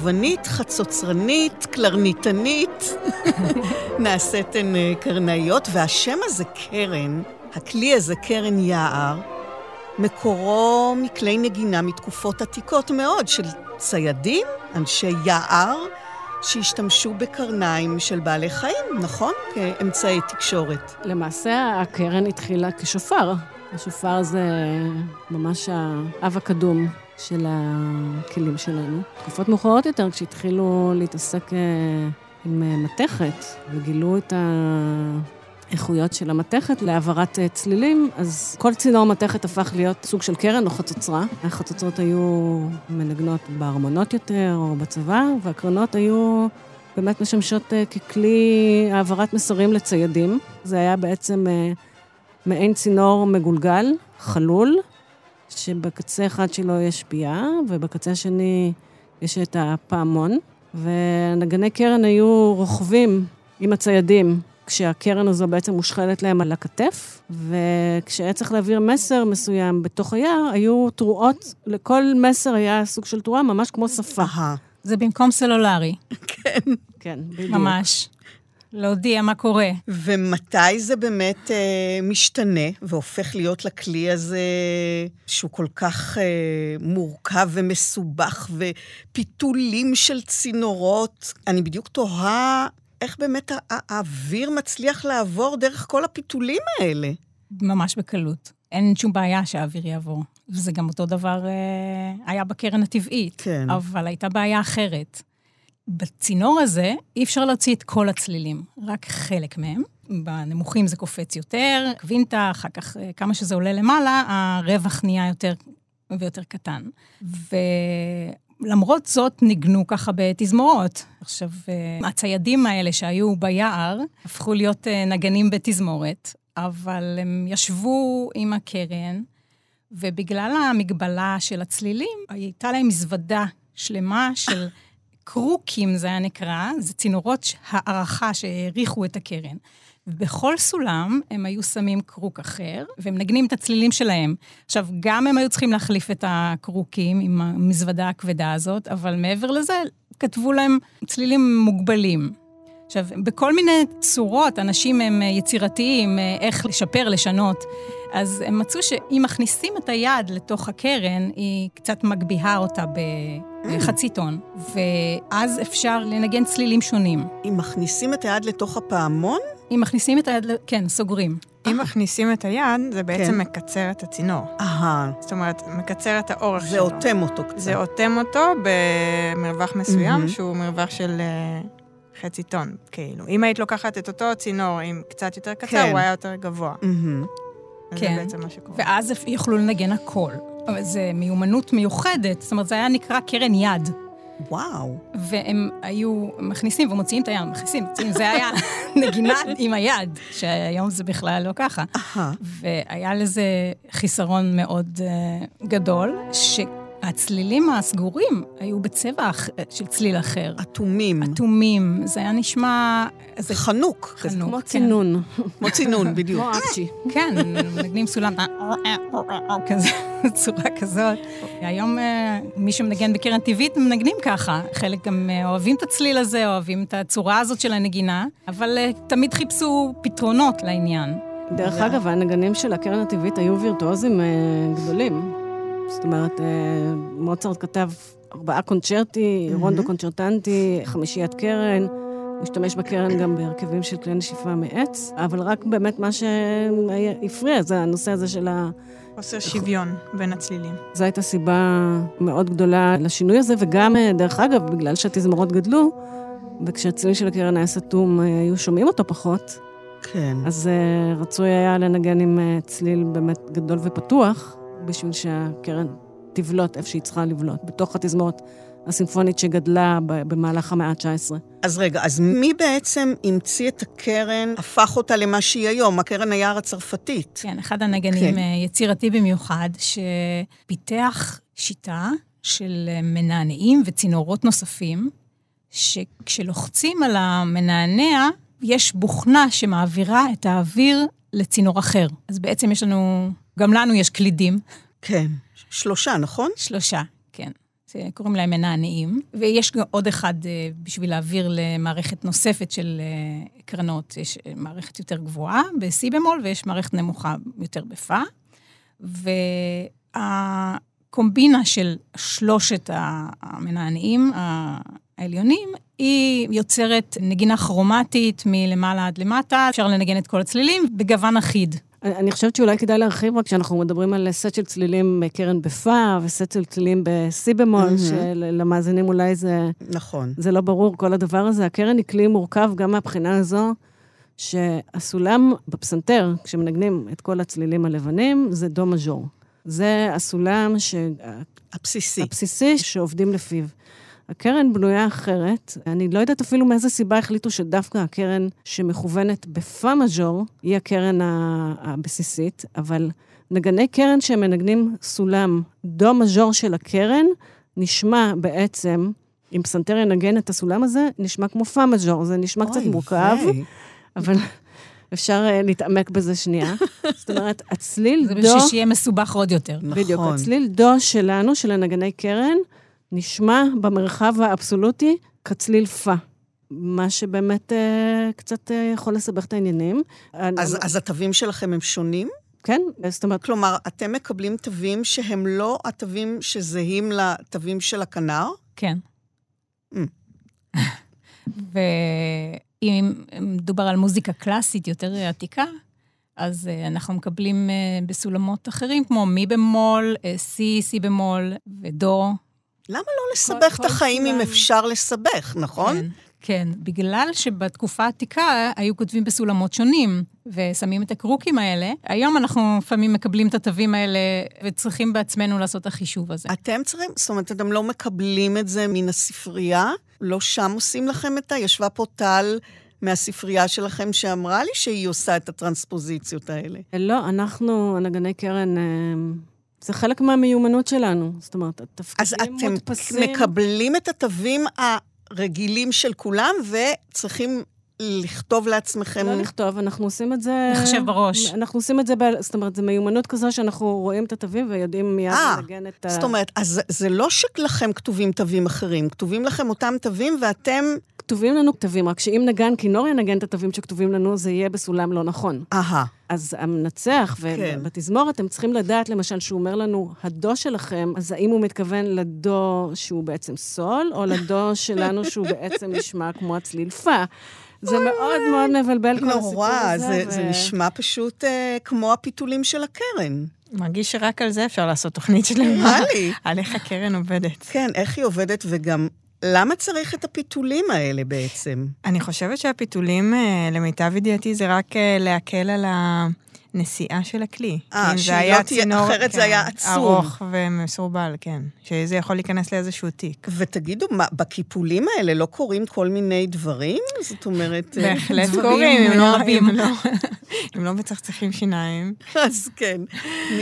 אבובנית, חצוצרנית, קלרניתנית, <laughs> נעשית הן אה, קרנאיות, והשם הזה קרן, הכלי הזה קרן יער, מקורו מכלי נגינה מתקופות עתיקות מאוד של ציידים, אנשי יער, שהשתמשו בקרניים של בעלי חיים, נכון? כאמצעי תקשורת. למעשה, הקרן התחילה כשופר. השופר זה ממש האב הקדום של הכלים שלנו. תקופות מאוחרות יותר, כשהתחילו להתעסק אה, עם אה, מתכת וגילו את האיכויות של המתכת להעברת אה, צלילים, אז כל צינור מתכת הפך להיות סוג של קרן או חצוצרה. החצוצרות היו מנגנות בארמונות יותר או בצבא, והקרנות היו באמת משמשות ככלי העברת מסרים לציידים. זה היה בעצם מעין צינור מגולגל, חלול, שבקצה אחד שלו יש פייה, ובקצה השני יש את הפעמון. ונגני קרן היו רוכבים עם הציידים, כשהקרן הזו בעצם מושחלת להם על הכתף, וכשהיה צריך להעביר מסר מסוים בתוך היער, היו תרועות, לכל מסר היה סוג של תרועה, ממש כמו שפה. זה במקום סלולרי, <laughs> כן, בדיוק. ממש. להודיע מה קורה. ומתי זה באמת אה, משתנה והופך להיות לכלי הזה שהוא כל כך אה, מורכב ומסובך ופיתולים של צינורות? אני בדיוק תוהה איך באמת האוויר מצליח לעבור דרך כל הפיתולים האלה. ממש בקלות. אין שום בעיה שהאוויר יעבור. וזה גם אותו דבר אה, היה בקרן הטבעית. כן. אבל הייתה בעיה אחרת. בצינור הזה אי אפשר להוציא את כל הצלילים, רק חלק מהם. בנמוכים זה קופץ יותר, קווינטה, אחר כך אה, כמה שזה עולה למעלה, הרווח נהיה יותר ויותר קטן. ולמרות זאת ניגנו ככה בתזמורות. עכשיו, אה, הציידים האלה שהיו ביער הפכו להיות אה, נגנים בתזמורת, אבל הם ישבו עם הקרן, ובגלל המגבלה של הצלילים, הייתה להם מזוודה שלמה של קרוקים, זה היה נקרא, זה צינורות הערכה שהעריכו את הקרן. ובכל סולם הם היו שמים קרוק אחר, והם מנגנים את הצלילים שלהם. עכשיו, גם הם היו צריכים להחליף את הקרוקים עם המזוודה הכבדה הזאת, אבל מעבר לזה, כתבו להם צלילים מוגבלים. עכשיו, בכל מיני צורות, אנשים הם יצירתיים, איך לשפר, לשנות. אז הם מצאו שאם מכניסים את היד לתוך הקרן, היא קצת מגביהה אותה בחצי טון, ואז אפשר לנגן צלילים שונים. אם מכניסים את היד לתוך הפעמון, אם מכניסים את היד, כן, סוגרים. אם מכניסים את היד, זה בעצם כן. מקצר את הצינור. אהה, זאת אומרת, מקצר את האורך זה שלו. אוטם אותו קצת. זה אוטם אותו במרווח מסוים, מהמם. שהוא מרווח של אה, חצי טון, כאילו. אם היית לוקחת את אותו צינור עם קצת יותר קצר, כן. הוא היה יותר גבוה. אז כן. זה בעצם מה שקורה. ואז יוכלו לנגן הכל. אבל זו מיומנות מיוחדת, זאת אומרת, זה היה נקרא קרן יד. וואו. והם היו מכניסים ומוציאים את היד, מכניסים, מוציאים, זה היה <laughs> נגינה עם היד, שהיום זה בכלל לא ככה. אהה. והיה לזה חיסרון מאוד uh, גדול, שהצלילים הסגורים היו בצבע אח- של צליל אחר. אטומים. אטומים, זה היה נשמע... זה חנוק. חנוק, כמו כן. צינון, כמו צינון, <laughs> בדיוק. כמו אקצ'י. כן, מנגנים סולם, כזה, צורה כזאת. היום אה, מי שמנגן בקרן טבעית מנגנים ככה. חלק גם אה, אוהבים את הצליל הזה, אוהבים את הצורה הזאת של הנגינה, אבל אה, תמיד חיפשו פתרונות לעניין. דרך אגב, הנגנים של הקרן הטבעית היו וירטואוזים אה, גדולים. זאת אומרת, אה, מוצרט כתב ארבעה קונצ'רטי, רונדו קונצ'רטנטי, חמישיית קרן. הוא השתמש בקרן גם בהרכבים של כלי נשיפה מעץ, אבל רק באמת מה שהפריע זה הנושא הזה של ה... חוסר שוויון בין הצלילים. זו הייתה סיבה מאוד גדולה לשינוי הזה, וגם, אה, דרך אגב, בגלל שהתזמורות גדלו, וכשהצליל של הקרן היה סתום, אה, היו שומעים אותו פחות, כן. אז רצוי היה לנגן עם צליל באמת גדול ופתוח, בשביל שהקרן תבלוט איפה שהיא צריכה לבלוט, בתוך התזמורת הסימפונית שגדלה במהלך המאה ה-19. אז רגע, אז מי בעצם המציא את הקרן, הפך אותה למה שהיא היום, הקרן היער הצרפתית? כן, אחד הנגנים כן. אה, יצירתי במיוחד, שפיתח שיטה של אה, מנענעים וצינורות נוספים, שכשלוחצים על המנענע, יש בוכנה שמעבירה את האוויר לצינור אחר. אז בעצם יש לנו, גם לנו יש קלידים, כן. שלושה, נכון? שלושה, כן. זה, קוראים להם מנענעים, ויש גם עוד אחד אה, בשביל להעביר למערכת נוספת של אה, קרנות. יש אה, מערכת יותר גבוהה ב-C במול, ויש מערכת נמוכה יותר בפא. והקומבינה של שלושת המנענעים העליונים, היא יוצרת נגינה כרומטית מלמעלה עד למטה, אפשר לנגן את כל הצלילים בגוון אחיד. אני אני חושבת שאולי כדאי להרחיב רק כשאנחנו מדברים על סט של צלילים אה, קרן בפא, וסט של צלילים ב-C במול, מהמם. שלמאזינים אולי זה... נכון. זה לא ברור, כל הדבר הזה. הקרן היא כלי מורכב גם מהבחינה הזו, שהסולם בפסנתר, כשמנגנים את כל הצלילים הלבנים, זה דו מז'ור. זה הסולם ש... הבסיסי. הבסיסי שעובדים לפיו. הקרן בנויה אחרת. אני לא יודעת אפילו מאיזה סיבה החליטו שדווקא הקרן שמכוונת בפה מז'ור היא הקרן הבסיסית, אבל נגני קרן שמנגנים סולם דו מז'ור של הקרן, נשמע בעצם, אם פסנתר ינגן את הסולם הזה, נשמע כמו פה מז'ור, זה נשמע קצת מורכב, אבל אפשר uh, להתעמק בזה שנייה. <laughs> זאת אומרת, הצליל דו... זה בשביל שיהיה מסובך עוד יותר. בדיוק, נכון. הצליל דו שלנו, של הנגני קרן, נשמע במרחב האבסולוטי כצליל פה. מה שבאמת uh, קצת uh, יכול לסבך את העניינים. אז, אז התווים שלכם הם שונים? כן, זאת אומרת... כלומר, אתם מקבלים תווים שהם לא התווים שזהים לתווים של הכנר? כן. Mm. <laughs> ואם מדובר על מוזיקה קלאסית יותר עתיקה, אז אנחנו מקבלים בסולמות אחרים, כמו מי במול, סי, סי במול ודו. למה לא לסבך כל, את החיים אם אפשר לסבך, נכון? כן. כן, בגלל שבתקופה העתיקה היו כותבים בסולמות שונים, ושמים את הקרוקים האלה. היום אנחנו לפעמים מקבלים את התווים האלה, וצריכים בעצמנו לעשות את החישוב הזה. אתם צריכים, זאת אומרת, אתם לא מקבלים את זה מן הספרייה? לא שם עושים לכם את ה... ישבה פה טל מהספרייה שלכם שאמרה לי שהיא עושה את הטרנספוזיציות האלה. לא, אנחנו, הנגני קרן... זה חלק מהמיומנות שלנו. זאת אומרת, התפקידים מודפסים... אז אתם מקבלים את התווים רגילים של כולם, וצריכים לכתוב לעצמכם... לא לכתוב, אנחנו עושים את זה... לחשב בראש. אנחנו עושים את זה, ב... זאת אומרת, זו מיומנות כזו שאנחנו רואים את התווים ויודעים מיד לנגן את ה... זאת אומרת, אז זה לא שלכם כתובים תווים אחרים, כתובים לכם אותם תווים ואתם... כתובים לנו תווים, רק שאם נגן כינור ינגן את התווים שכתובים לנו, זה יהיה בסולם לא נכון. אהה. אז המנצח, כן. ובתזמורת הם צריכים לדעת, למשל, שהוא אומר לנו, הדו שלכם, אז האם הוא מתכוון לדו שהוא בעצם סול, או לדו <laughs> שלנו שהוא בעצם נשמע כמו הצליל פה? זה מאוד מאוד מבלבל כל הסיפור הזה. נורא, זה, ו... זה נשמע פשוט אה, כמו הפיתולים של הקרן. מרגיש שרק על זה אפשר לעשות תוכנית שלמה. נראה לי. על איך הקרן עובדת. כן, איך היא עובדת, וגם למה צריך את הפיתולים האלה בעצם? אני חושבת שהפיתולים, אה, למיטב ידיעתי, זה רק אה, להקל על ה... נסיעה של הכלי. אה, שהיא לא תהיה, צינור, אחרת כן, זה היה עצום. ארוך ומסורבל, כן. שזה יכול להיכנס לאיזשהו תיק. ותגידו, מה, בקיפולים האלה לא קורים כל מיני דברים? זאת אומרת... אה, בהחלט קורים, אם לא, אם לא, אם לא מצחצחים שיניים. אז כן.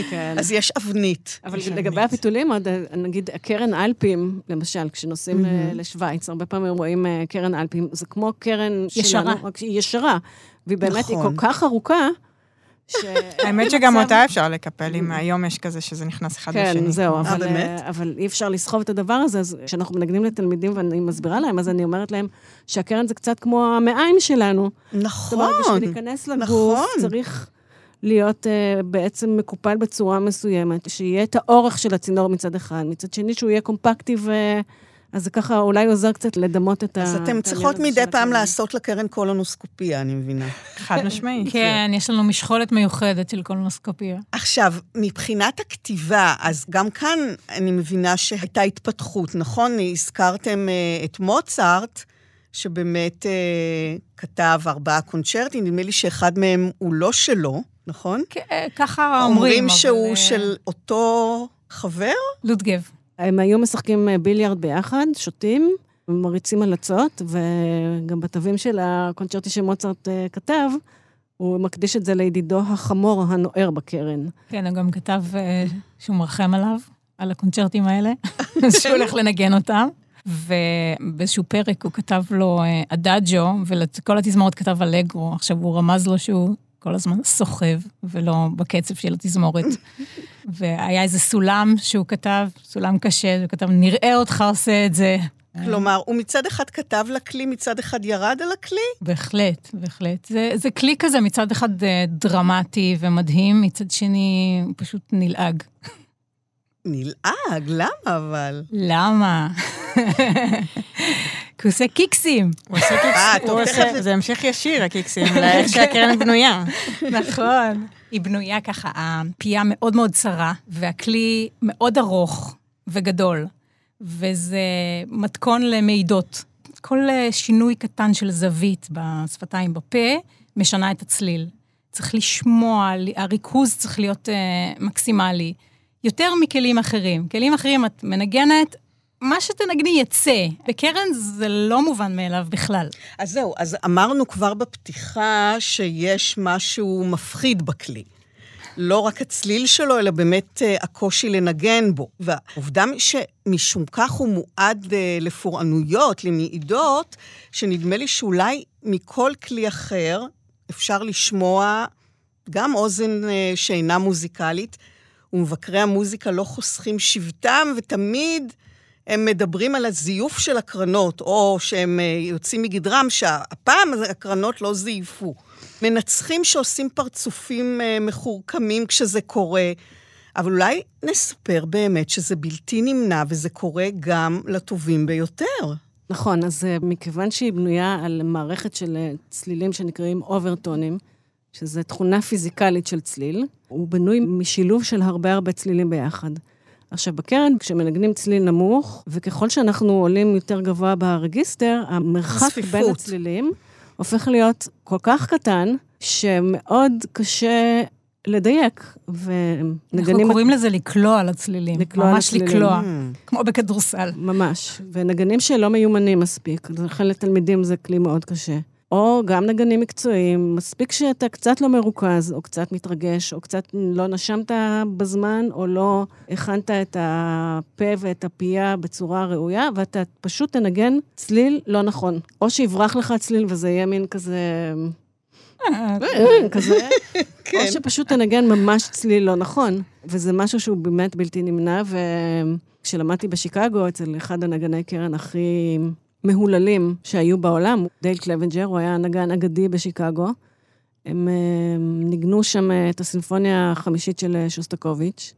כן. אז יש אבנית. אבל לגבי הפיתולים, עוד, נגיד, הקרן אלפים, למשל, כשנוסעים לשוויץ, הרבה פעמים רואים אה, קרן אלפים, זה כמו קרן שלנו, רק שהיא ישרה. והיא באמת, היא כל כך ארוכה, האמת שגם אותה אפשר לקפל, אם היום יש כזה שזה נכנס אחד לשני. כן, זהו, אבל אי אפשר לסחוב את הדבר הזה, אז כשאנחנו מנגנים לתלמידים ואני מסבירה להם, אז אני אומרת להם שהקרן זה קצת כמו המעיים שלנו. נכון, זאת אומרת, בשביל להיכנס לגוף, צריך... להיות uh, בעצם מקופל בצורה מסוימת, שיהיה את האורך של הצינור מצד אחד, מצד שני שהוא יהיה קומפקטי ו... אז זה ככה אולי עוזר קצת לדמות את ה... אז אתם צריכות מדי פעם לעשות לקרן קולונוסקופיה, אני מבינה. חד משמעית. <laughs> כן, יש לנו משחולת מיוחדת של קולונוסקופיה. עכשיו, מבחינת הכתיבה, אז גם כאן אני מבינה שהייתה התפתחות, נכון? הזכרתם uh, את מוצרט, שבאמת uh, כתב ארבעה קונצ'רטים, נדמה לי שאחד מהם הוא לא שלו, נכון? כן, ככה אומרים, אומרים שהוא של אותו חבר? לודגב. הם היו משחקים אה, ביליארד ביחד, שותים, מריצים הלצות, וגם בתווים של הקונצ'רטי שמוצרט אה, כתב, הוא מקדיש את זה לידידו החמור הנוער בקרן. כן, הוא גם כתב אה, שהוא מרחם עליו, על הקונצ'רטים האלה, <laughs> שהוא הולך לנגן אותם. ובאיזשהו פרק הוא כתב לו אדאג'ו, ולכל התזמורת כתב אלגרו. עכשיו, הוא רמז לו שהוא כל הזמן סוחב, ולא בקצב של התזמורת. והיה איזה סולם שהוא כתב, סולם קשה, הוא כתב, נראה אותך עושה את זה. כלומר, הוא מצד אחד כתב לכלי, מצד אחד ירד על הכלי? בהחלט, בהחלט. זה, זה כלי כזה מצד אחד אה, דרמטי ומדהים, מצד שני פשוט נלעג. נלעג? למה אבל? למה? כי הוא עושה קיקסים. הוא עושה קיקסים, זה המשך ישיר, הקיקסים, <laughs> לאיך שהקרן בנויה. נכון. היא בנויה ככה, הפייה מאוד מאוד צרה, והכלי מאוד ארוך וגדול, וזה מתכון למידות. כל שינוי קטן של זווית בשפתיים בפה, משנה את הצליל. צריך לשמוע, הריכוז צריך להיות uh, מקסימלי. יותר מכלים אחרים. כלים אחרים את מנגנת, מה שתנגני יצא. בקרן זה לא מובן מאליו בכלל. אז זהו, אז אמרנו כבר בפתיחה שיש משהו מפחיד בכלי. לא רק הצליל שלו, אלא באמת uh, הקושי לנגן בו. והעובדה שמשום כך הוא מועד uh, לפורענויות, למעידות, שנדמה לי שאולי מכל כלי אחר אפשר לשמוע גם אוזן uh, שאינה מוזיקלית, ומבקרי המוזיקה לא חוסכים שבטם, ותמיד הם מדברים על הזיוף של הקרנות, או שהם יוצאים מגדרם, שהפעם הקרנות לא זייפו. מנצחים שעושים פרצופים מחורקמים כשזה קורה, אבל אולי נספר באמת שזה בלתי נמנע וזה קורה גם לטובים ביותר. נכון, אז מכיוון שהיא בנויה על מערכת של צלילים שנקראים אוברטונים, שזו תכונה פיזיקלית של צליל, הוא בנוי משילוב של הרבה הרבה צלילים ביחד. עכשיו, בקרן, כשמנגנים צליל נמוך, וככל שאנחנו עולים יותר גבוה ברגיסטר, המרחק צפיפות. בין הצלילים הופך להיות כל כך קטן, שמאוד קשה לדייק. ונגנים... אנחנו קוראים לזה לקלוע על הצלילים. לקלוע ממש הצלילים. לקלוע, כמו בכדורסל. ממש. ונגנים שלא מיומנים מספיק, לכן לתלמידים זה כלי מאוד קשה. או גם נגנים מקצועיים, מספיק שאתה קצת לא מרוכז, או קצת מתרגש, או קצת לא נשמת בזמן, או לא הכנת את הפה ואת הפייה בצורה ראויה, ואתה פשוט תנגן צליל לא נכון. או שיברח לך צליל וזה יהיה מין כזה... כזה, <laughs> או שפשוט תנגן ממש צליל לא נכון. וזה משהו שהוא באמת בלתי נמנע, וכשלמדתי בשיקגו, אצל אחד הנגני קרן הכי... מהוללים שהיו בעולם. דייל קלוונג'ר, הוא היה נגן אגדי בשיקגו. הם ניגנו שם את הסימפוניה החמישית של שוסטקוביץ'.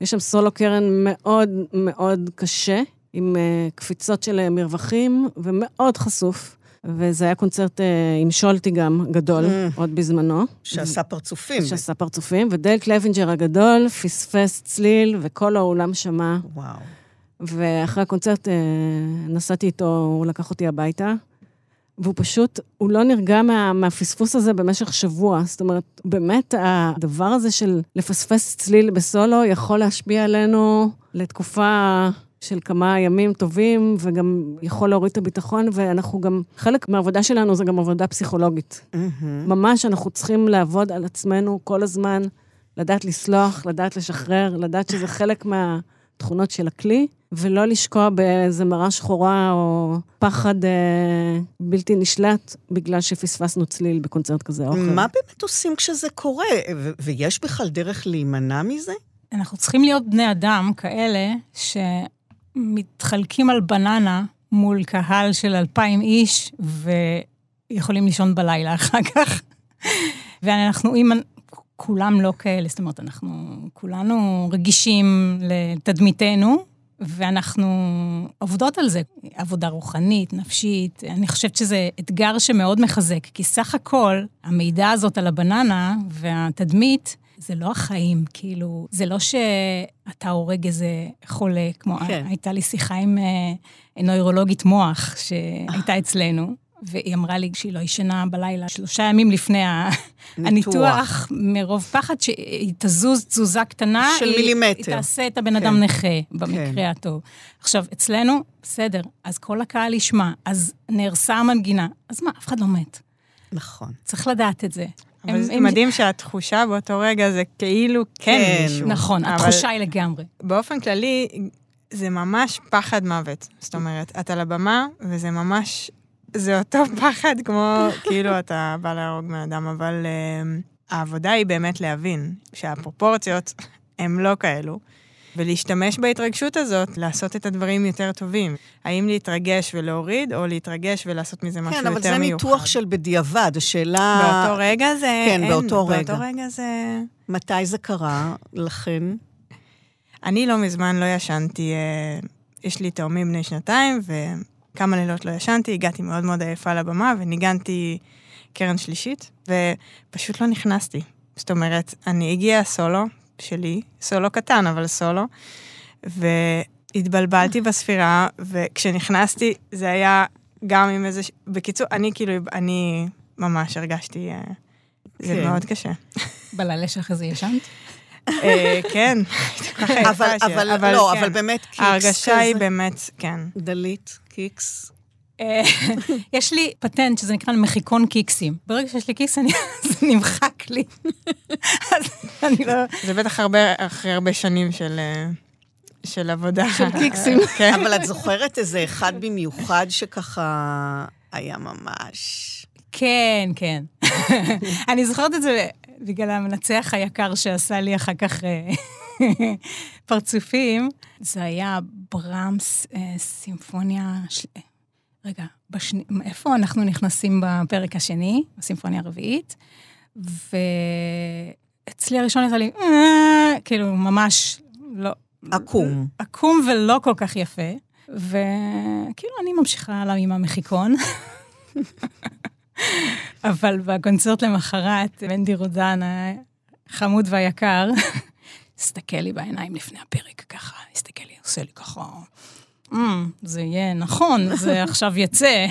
יש שם סולו קרן מאוד מאוד קשה, עם קפיצות של מרווחים, ומאוד חשוף. וזה היה קונצרט עם שולטי גם, גדול, mm. עוד בזמנו. שעשה פרצופים. שעשה פרצופים, ודייל קלוונג'ר הגדול פספס צליל, וכל האולם שמע. וואו. ואחרי הקונצרט נסעתי איתו, הוא לקח אותי הביתה, והוא פשוט, הוא לא נרגע מה, מהפספוס הזה במשך שבוע. זאת אומרת, באמת, הדבר הזה של לפספס צליל בסולו יכול להשפיע עלינו לתקופה של כמה ימים טובים, וגם יכול להוריד את הביטחון, ואנחנו גם, חלק מהעבודה שלנו זה גם עבודה פסיכולוגית. Mm-hmm. ממש, אנחנו צריכים לעבוד על עצמנו כל הזמן, לדעת לסלוח, לדעת לשחרר, לדעת שזה חלק מה... תכונות של הכלי, ולא לשקוע באיזה מראה שחורה או פחד אה, בלתי נשלט בגלל שפספסנו צליל בקונצרט כזה או אחר. מה באמת עושים כשזה קורה? ו- ויש בכלל דרך להימנע מזה? אנחנו צריכים להיות בני אדם כאלה שמתחלקים על בננה מול קהל של אלפיים איש, ויכולים לישון בלילה אחר כך. <laughs> ואנחנו, אם כולם לא כאלה, זאת אומרת, אנחנו כולנו רגישים לתדמיתנו, ואנחנו עובדות על זה. עבודה רוחנית, נפשית, אני חושבת שזה אתגר שמאוד מחזק, כי סך הכל, המידע הזאת על הבננה והתדמית, זה לא החיים, כאילו, זה לא שאתה הורג איזה חולה, כמו, כן. הייתה לי שיחה עם נוירולוגית מוח שהייתה <laughs> אצלנו, והיא אמרה לי שהיא לא ישנה בלילה שלושה ימים לפני הניתוח, מרוב פחד שהיא תזוז תזוזה קטנה. של היא, מילימטר. היא תעשה את הבן אדם כן. נכה, במקרה כן. הטוב. עכשיו, אצלנו, בסדר, אז כל הקהל ישמע, אז נהרסה המנגינה, אז מה, אף אחד לא מת. נכון. צריך לדעת את זה. אבל זה מדהים שהתחושה באותו רגע זה כאילו כן, כן מישהו. נכון, התחושה היא לגמרי. באופן כללי, זה ממש פחד מוות. זאת אומרת, את על הבמה, וזה ממש זה אותו <laughs> פחד כמו, כאילו אתה בא להרוג בן אדם, אבל uh, העבודה היא באמת להבין שהפרופורציות הן לא כאלו, ולהשתמש בהתרגשות הזאת, לעשות את הדברים יותר טובים. האם להתרגש ולהוריד, או להתרגש ולעשות מזה משהו כן, יותר מיוחד. כן, אבל זה ניתוח של בדיעבד, השאלה... באותו רגע זה... כן, אין, באותו רגע. באותו רגע זה... מתי זה קרה לכן? אני לא מזמן לא ישנתי, uh, יש לי תאומים בני שנתיים, ו... כמה לילות לא ישנתי, הגעתי מאוד מאוד עייפה לבמה וניגנתי קרן שלישית, ופשוט לא נכנסתי. זאת אומרת, אני הגיע סולו שלי, סולו קטן, אבל סולו, והתבלבלתי בספירה, וכשנכנסתי זה היה גם עם איזה... בקיצור, אני כאילו, אני ממש הרגשתי... אה, זה כן. מאוד קשה. בלילה שאחרי זה ישנת? אה, כן, <laughs> יפה אבל, ש- אבל, לא, כן. אבל באמת קיקס ההרגשה היא. באמת, כן. דלית, קיקס. אה, <laughs> יש לי פטנט שזה נקרא מחיקון קיקסים. ברגע שיש לי קיקס, אני- <laughs> זה נמחק לי. <laughs> אז אני לא... זה בטח הרבה, אחרי הרבה שנים של, אה, של עבודה. של קיקסים. כן. אבל את זוכרת איזה אחד במיוחד שככה היה ממש... כן, כן. אני זוכרת את זה בגלל המנצח היקר שעשה לי אחר כך אה, פרצופים. זה היה ברמס, אה, סימפוניה... של- רגע, בשני... איפה אנחנו נכנסים בפרק השני, הסימפוניה הרביעית? ואצלי הראשון יצא לי, "אה", כאילו, ממש לא... עקום. עקום ולא כל כך יפה. וכאילו, אני ממשיכה הלאה עם המחיקון. אבל בקונצרט למחרת, מנדי רודן, החמוד והיקר, הסתכל לי בעיניים לפני הפרק, ככה, הסתכל לי, עושה לי ככה, "אמ, זה יהיה נכון, זה <laughs> עכשיו יצא.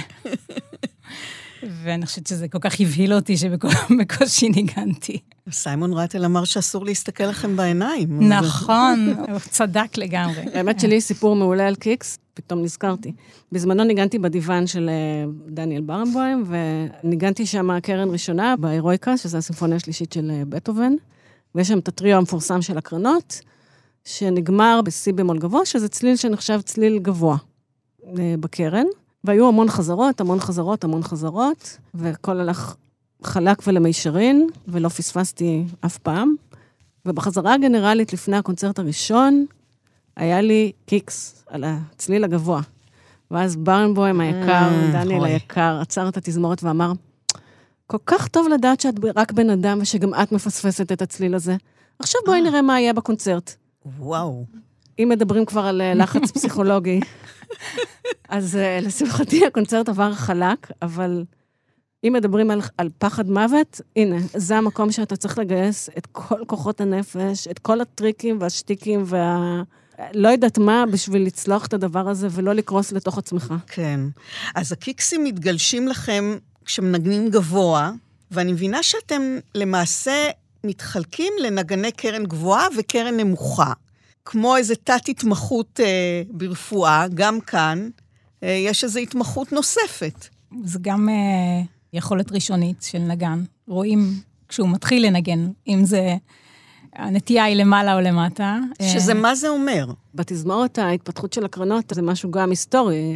ואני חושבת שזה כל כך הבהיל אותי שבקושי <laughs> ניגנתי. סיימון רטל אמר שאסור להסתכל לכם בעיניים. נכון, <laughs> הוא צדק לגמרי. האמת שלי סיפור מעולה על קיקס, פתאום נזכרתי. בזמנו ניגנתי בדיוון של אה, דניאל ברנבוים, וניגנתי שם קרן ראשונה בהירואיקה, שזו הסימפוניה השלישית של אה, בטהובן, ויש שם את הטריו המפורסם של הקרנות, שנגמר בשיא במול גבוה, שזה צליל שנחשב צליל גבוה אה, בקרן, והיו המון חזרות, המון חזרות, המון חזרות, והכל הלך חלק ולמישרין, ולא פספסתי אף פעם. ובחזרה הגנרלית לפני הקונצרט הראשון, היה לי קיקס על הצליל הגבוה. ואז ברנבוים היקר, Mm, דניאל אוי. היקר, עצר את התזמורת ואמר, כל כך טוב לדעת שאת רק בן אדם ושגם את מפספסת את הצליל הזה. עכשיו בואי נראה מה יהיה בקונצרט. וואו. אם מדברים כבר על אה, לחץ <laughs> פסיכולוגי, אז אה, לשמחתי הקונצרט עבר חלק, אבל אם מדברים על, על פחד מוות, הנה, זה המקום שאתה צריך לגייס את כל כוחות הנפש, את כל הטריקים והשטיקים וה... לא יודעת מה, בשביל לצלוח את הדבר הזה ולא לקרוס לתוך עצמך. כן. אז הקיקסים מתגלשים לכם כשמנגנים גבוה, ואני מבינה שאתם למעשה מתחלקים לנגני קרן גבוהה וקרן נמוכה. כמו איזה תת-התמחות אה, ברפואה, גם כאן אה, יש איזו התמחות נוספת. זה גם אה, יכולת ראשונית של נגן. רואים כשהוא מתחיל לנגן, אם זה... הנטייה היא למעלה או למטה. שזה אה, מה זה אומר? בתזמורת ההתפתחות של הקרנות זה משהו גם היסטורי.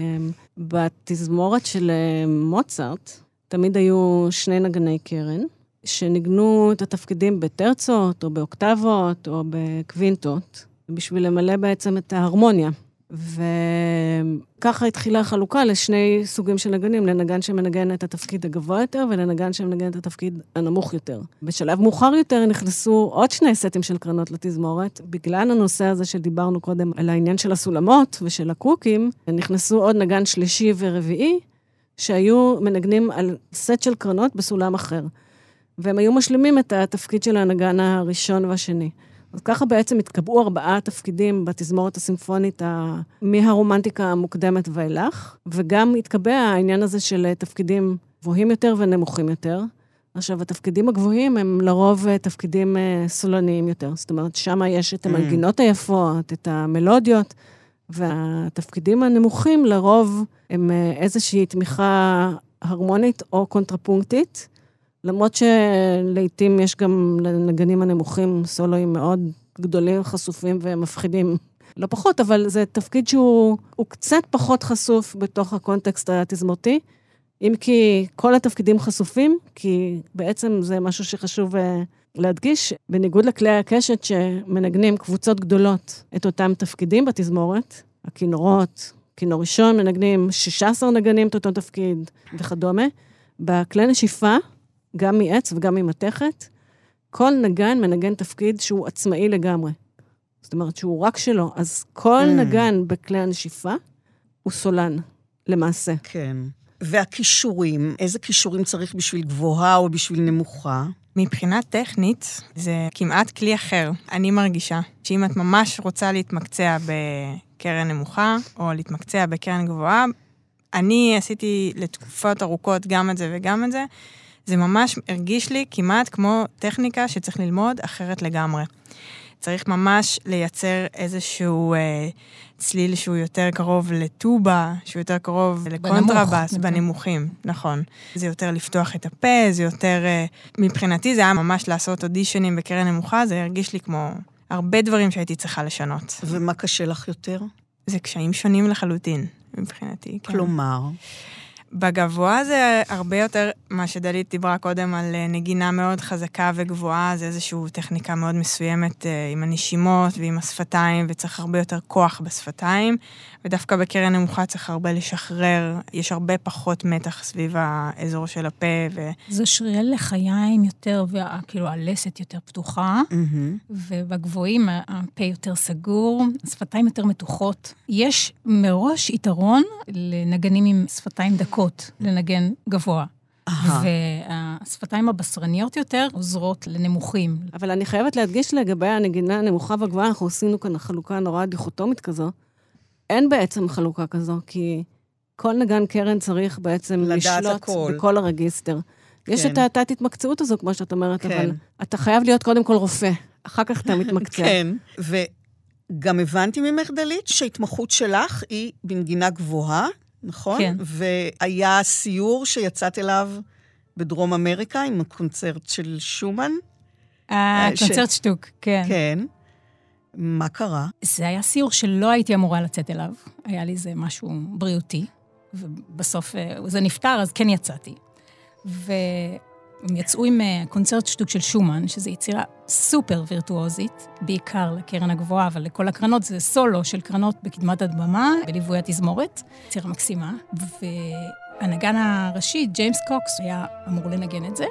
בתזמורת של אה, מוצרט תמיד היו שני נגני קרן, שניגנו את התפקידים בטרצות, או באוקטבות, או בקווינטות, בשביל למלא בעצם את ההרמוניה. וככה התחילה החלוקה לשני סוגים של נגנים, לנגן שמנגן את התפקיד הגבוה יותר ולנגן שמנגן את התפקיד הנמוך יותר. בשלב מאוחר יותר נכנסו עוד שני סטים של קרנות לתזמורת, בגלל הנושא הזה שדיברנו קודם על העניין של הסולמות ושל הקוקים, נכנסו עוד נגן שלישי ורביעי, שהיו מנגנים על סט של קרנות בסולם אחר. והם היו משלימים את התפקיד של הנגן הראשון והשני. אז ככה בעצם התקבעו ארבעה תפקידים בתזמורת הסימפונית ה... מהרומנטיקה המוקדמת ואילך, וגם התקבע העניין הזה של תפקידים גבוהים יותר ונמוכים יותר. עכשיו, התפקידים הגבוהים הם לרוב אה, תפקידים אה, סולניים יותר. זאת אומרת, שם יש את המנגינות היפות, את המלודיות, והתפקידים הנמוכים לרוב הם אה, איזושהי תמיכה הרמונית או קונטרפונקטית. למרות שלעיתים יש גם לנגנים הנמוכים סולואים מאוד גדולים, חשופים ומפחידים. לא פחות, אבל זה תפקיד שהוא הוא קצת פחות חשוף בתוך הקונטקסט התזמורתי, אם כי כל התפקידים חשופים, כי בעצם זה משהו שחשוב uh, להדגיש, בניגוד לכלי הקשת שמנגנים קבוצות גדולות את אותם תפקידים בתזמורת, הכינורות, כינור ראשון מנגנים 16 נגנים את אותו תפקיד וכדומה, בכלי נשיפה, גם מעץ וגם ממתכת, כל נגן מנגן תפקיד שהוא עצמאי לגמרי. זאת אומרת שהוא רק שלו. אז כל Mm. נגן בכלי הנשיפה הוא סולן, למעשה. כן. והכישורים, איזה כישורים צריך בשביל גבוהה או בשביל נמוכה? מבחינה טכנית, זה כמעט כלי אחר. אני מרגישה שאם את ממש רוצה להתמקצע בקרן נמוכה, או להתמקצע בקרן גבוהה, אני עשיתי לתקופות ארוכות גם את זה וגם את זה, זה ממש הרגיש לי כמעט כמו טכניקה שצריך ללמוד אחרת לגמרי. צריך ממש לייצר איזשהו אה, צליל שהוא יותר קרוב לטובה, שהוא יותר קרוב לקונטרבאס, נכון. בנמוכים, נכון. זה יותר לפתוח את הפה, זה יותר... אה, מבחינתי זה היה ממש לעשות אודישנים בקרן נמוכה, זה הרגיש לי כמו הרבה דברים שהייתי צריכה לשנות. ומה קשה לך יותר? זה קשיים שונים לחלוטין, מבחינתי. כן. בגבוה זה הרבה יותר, מה שדלית דיברה קודם על אה, נגינה מאוד חזקה וגבוהה, זה איזושהי טכניקה מאוד מסוימת אה, עם הנשימות ועם השפתיים, וצריך הרבה יותר כוח בשפתיים, ודווקא בקרן נמוכה צריך הרבה לשחרר, יש הרבה פחות מתח סביב האזור של הפה, ו... זה שרירי לחיים יותר, וכאילו הלסת יותר פתוחה, מהמם. ובגבוהים הפה יותר סגור, השפתיים יותר מתוחות. יש מראש יתרון לנגנים עם שפתיים דקות, לנגן גבוה. והשפתיים הבשרניות יותר עוזרות לנמוכים. אבל אני חייבת להדגיש לגבי הנגינה הנמוכה והגבוהה, אנחנו עשינו כאן חלוקה נורא דיכוטומית כזו. אין בעצם חלוקה כזו, כי כל נגן קרן צריך בעצם לשלוט הכל. בכל הרגיסטר. יש כן. את התת-התמקצעות הזו, כמו שאת אומרת, כן. אבל אתה חייב להיות קודם כל רופא, אחר כך אתה מתמקצע. <laughs> כן, וגם הבנתי ממך, דלית, שההתמחות שלך היא בנגינה גבוהה, נכון? כן. והיה סיור שיצאת אליו בדרום אמריקה עם הקונצרט של שומן. הקונצרט שטוק, כן. כן. מה קרה? זה היה סיור שלא הייתי אמורה לצאת אליו. היה לי איזה משהו בריאותי, ובסוף אה, זה נפתר, אז כן יצאתי. והם יצאו עם אה, קונצרט שטוק של שומן, שזו יצירה סופר וירטואוזית, בעיקר לקרן הגבוהה, אבל לכל הקרנות זה סולו של קרנות בקדמת הבמה, בליווי התזמורת, יצירה מקסימה. והנגן הראשי, ג'יימס קוקס, היה אמור לנגן את זה,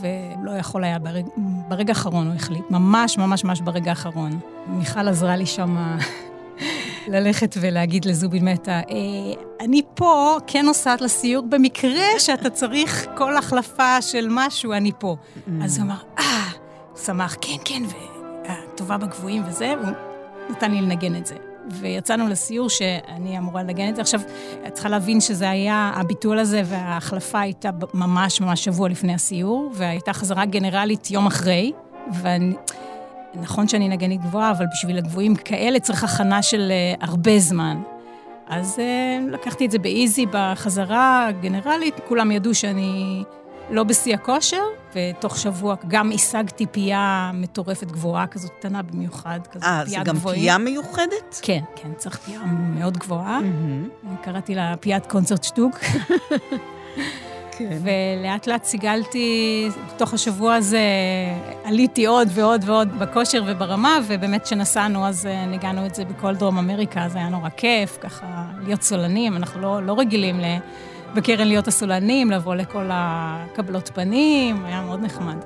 ולא יכול היה, ברג... ברגע האחרון הוא החליט, ממש ממש ממש ברגע האחרון. מיכל עזרה לי שם ללכת ולהגיד לזובין מתה, אה, אני פה כן נוסעת לסיור במקרה שאתה צריך כל החלפה של משהו, אני פה. אז הוא אמר, אה, שמח, כן, כן, וטובה בגבוהים וזה, והוא נתן לי לנגן את זה. ויצאנו לסיור שאני אמורה לנגן את זה. עכשיו, את צריכה להבין שזה היה, הביטול הזה וההחלפה הייתה ממש ממש שבוע לפני הסיור, והייתה חזרה גנרלית יום אחרי, ואני... נכון שאני נגנית גבוהה, אבל בשביל הגבוהים כאלה צריך הכנה של uh, הרבה זמן. אז uh, לקחתי את זה באיזי בחזרה הגנרלית, כולם ידעו שאני לא בשיא הכושר, ותוך שבוע גם השגתי פייה מטורפת גבוהה, כזאת קטנה במיוחד, כזאת אה, פייה זה גם גבוהים. פייה מיוחדת? כן, כן, צריך פייה מאוד גבוהה. מהמם. קראתי לה פיית קונצרט שטוק, <laughs> כן. ולאט לאט סיגלתי, בתוך השבוע הזה עליתי עוד ועוד ועוד בכושר וברמה, ובאמת כשנסענו אז אה, ניגענו את זה בכל דרום אמריקה, זה היה נורא כיף, ככה להיות סולנים, אנחנו לא, לא רגילים ל... בקרן להיות הסולנים, לבוא לכל הקבלות פנים, היה מאוד נחמד.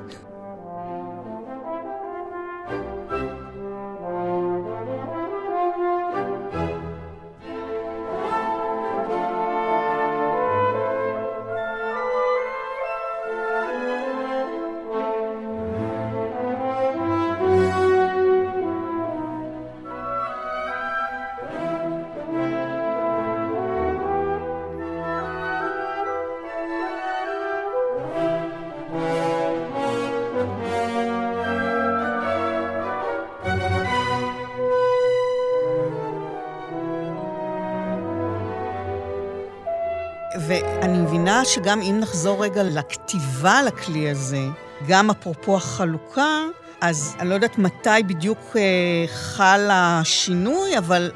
מבינה שגם אם נחזור רגע לכתיבה לכלי הזה, גם אפרופו החלוקה, אז אני לא יודעת מתי בדיוק אה, חל השינוי, אבל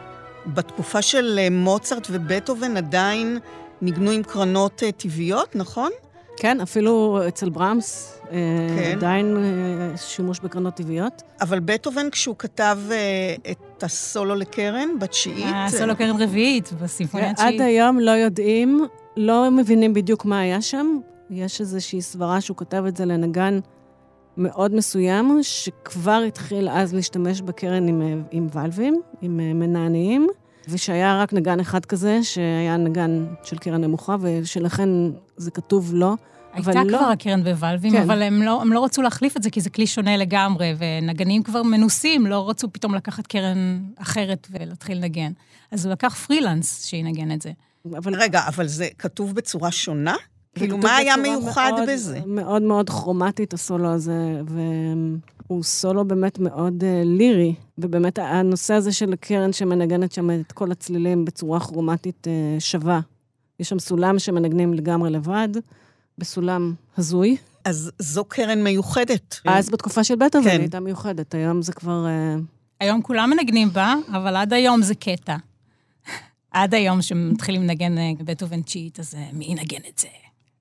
בתקופה של אה, מוצרט ובטהובן עדיין ניגנו עם קרנות אה, טבעיות, נכון? כן, אפילו אצל ברמס, כן. עדיין שימוש בקרנות טבעיות. אבל בטהובן, כשהוא כתב אה, את הסולו לקרן, בתשיעית... הסולו קרן רביעית בסימפוניה עד התשיעית. היום לא יודעים, לא מבינים בדיוק מה היה שם. יש איזושהי סברה שהוא כתב את זה לנגן מאוד מסוים, שכבר התחיל אז להשתמש בקרן עם, אה, עם ולבים, עם אה, מנענעים, ושהיה רק נגן אחד כזה, שהיה נגן של קרן נמוכה, ושלכן זה כתוב לו. הייתה אבל לא. כבר הקרן בוואלבים, כן. אבל הם לא, הם לא רצו להחליף את זה, כי זה כלי שונה לגמרי, ונגנים כבר מנוסים, לא רצו פתאום לקחת קרן אחרת ולהתחיל לנגן. אז הוא לקח פרילנס שינגן את זה. אבל רגע, אבל זה כתוב בצורה שונה? כאילו, מה היה מיוחד מאוד- בזה? מאוד מאוד כרומטית הסולו הזה, והוא סולו באמת מאוד uh, לירי, ובאמת הנושא הזה של קרן שמנגנת שם את כל הצלילים בצורה כרומטית uh, שווה. יש שם סולם שמנגנים לגמרי לבד, בסולם הזוי. אז זו קרן מיוחדת. אז בתקופה של בטהובן כן. היא הייתה מיוחדת, היום זה כבר... uh, היום כולם מנגנים בה, אבל עד היום זה קטע. <laughs> עד היום שמתחילים לנגן אה, בטהובן תשיעית, אז אה, מי ינגן את זה?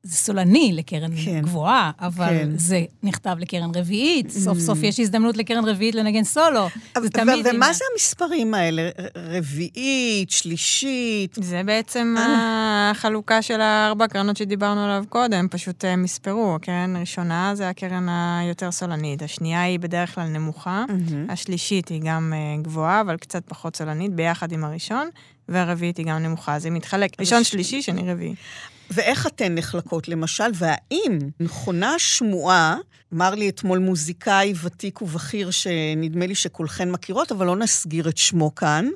זה סולני לקרן כן. גבוהה, אבל כן. זה נכתב לקרן רביעית. סוף סוף יש הזדמנות לקרן רביעית לנגן סולו. זה תמיד... ומה זה המספרים האלה? רביעית, שלישית? זה בעצם אה. החלוקה של הארבע קרנות שדיברנו עליו קודם, פשוט אה, מספרו. הקרן הראשונה זה הקרן היותר סולנית, השנייה היא בדרך כלל נמוכה, השלישית היא גם אה, גבוהה, אבל קצת פחות סולנית, ביחד עם הראשון, והרביעית היא גם נמוכה. אז היא מתחלק, ראשון, שלישי, שני, רביעי. ואיך אתן נחלקות, למשל, והאם נכונה השמועה, אמר לי אתמול מוזיקאי ותיק ובכיר, שנדמה לי שכולכן מכירות, אבל לא נסגיר את שמו כאן,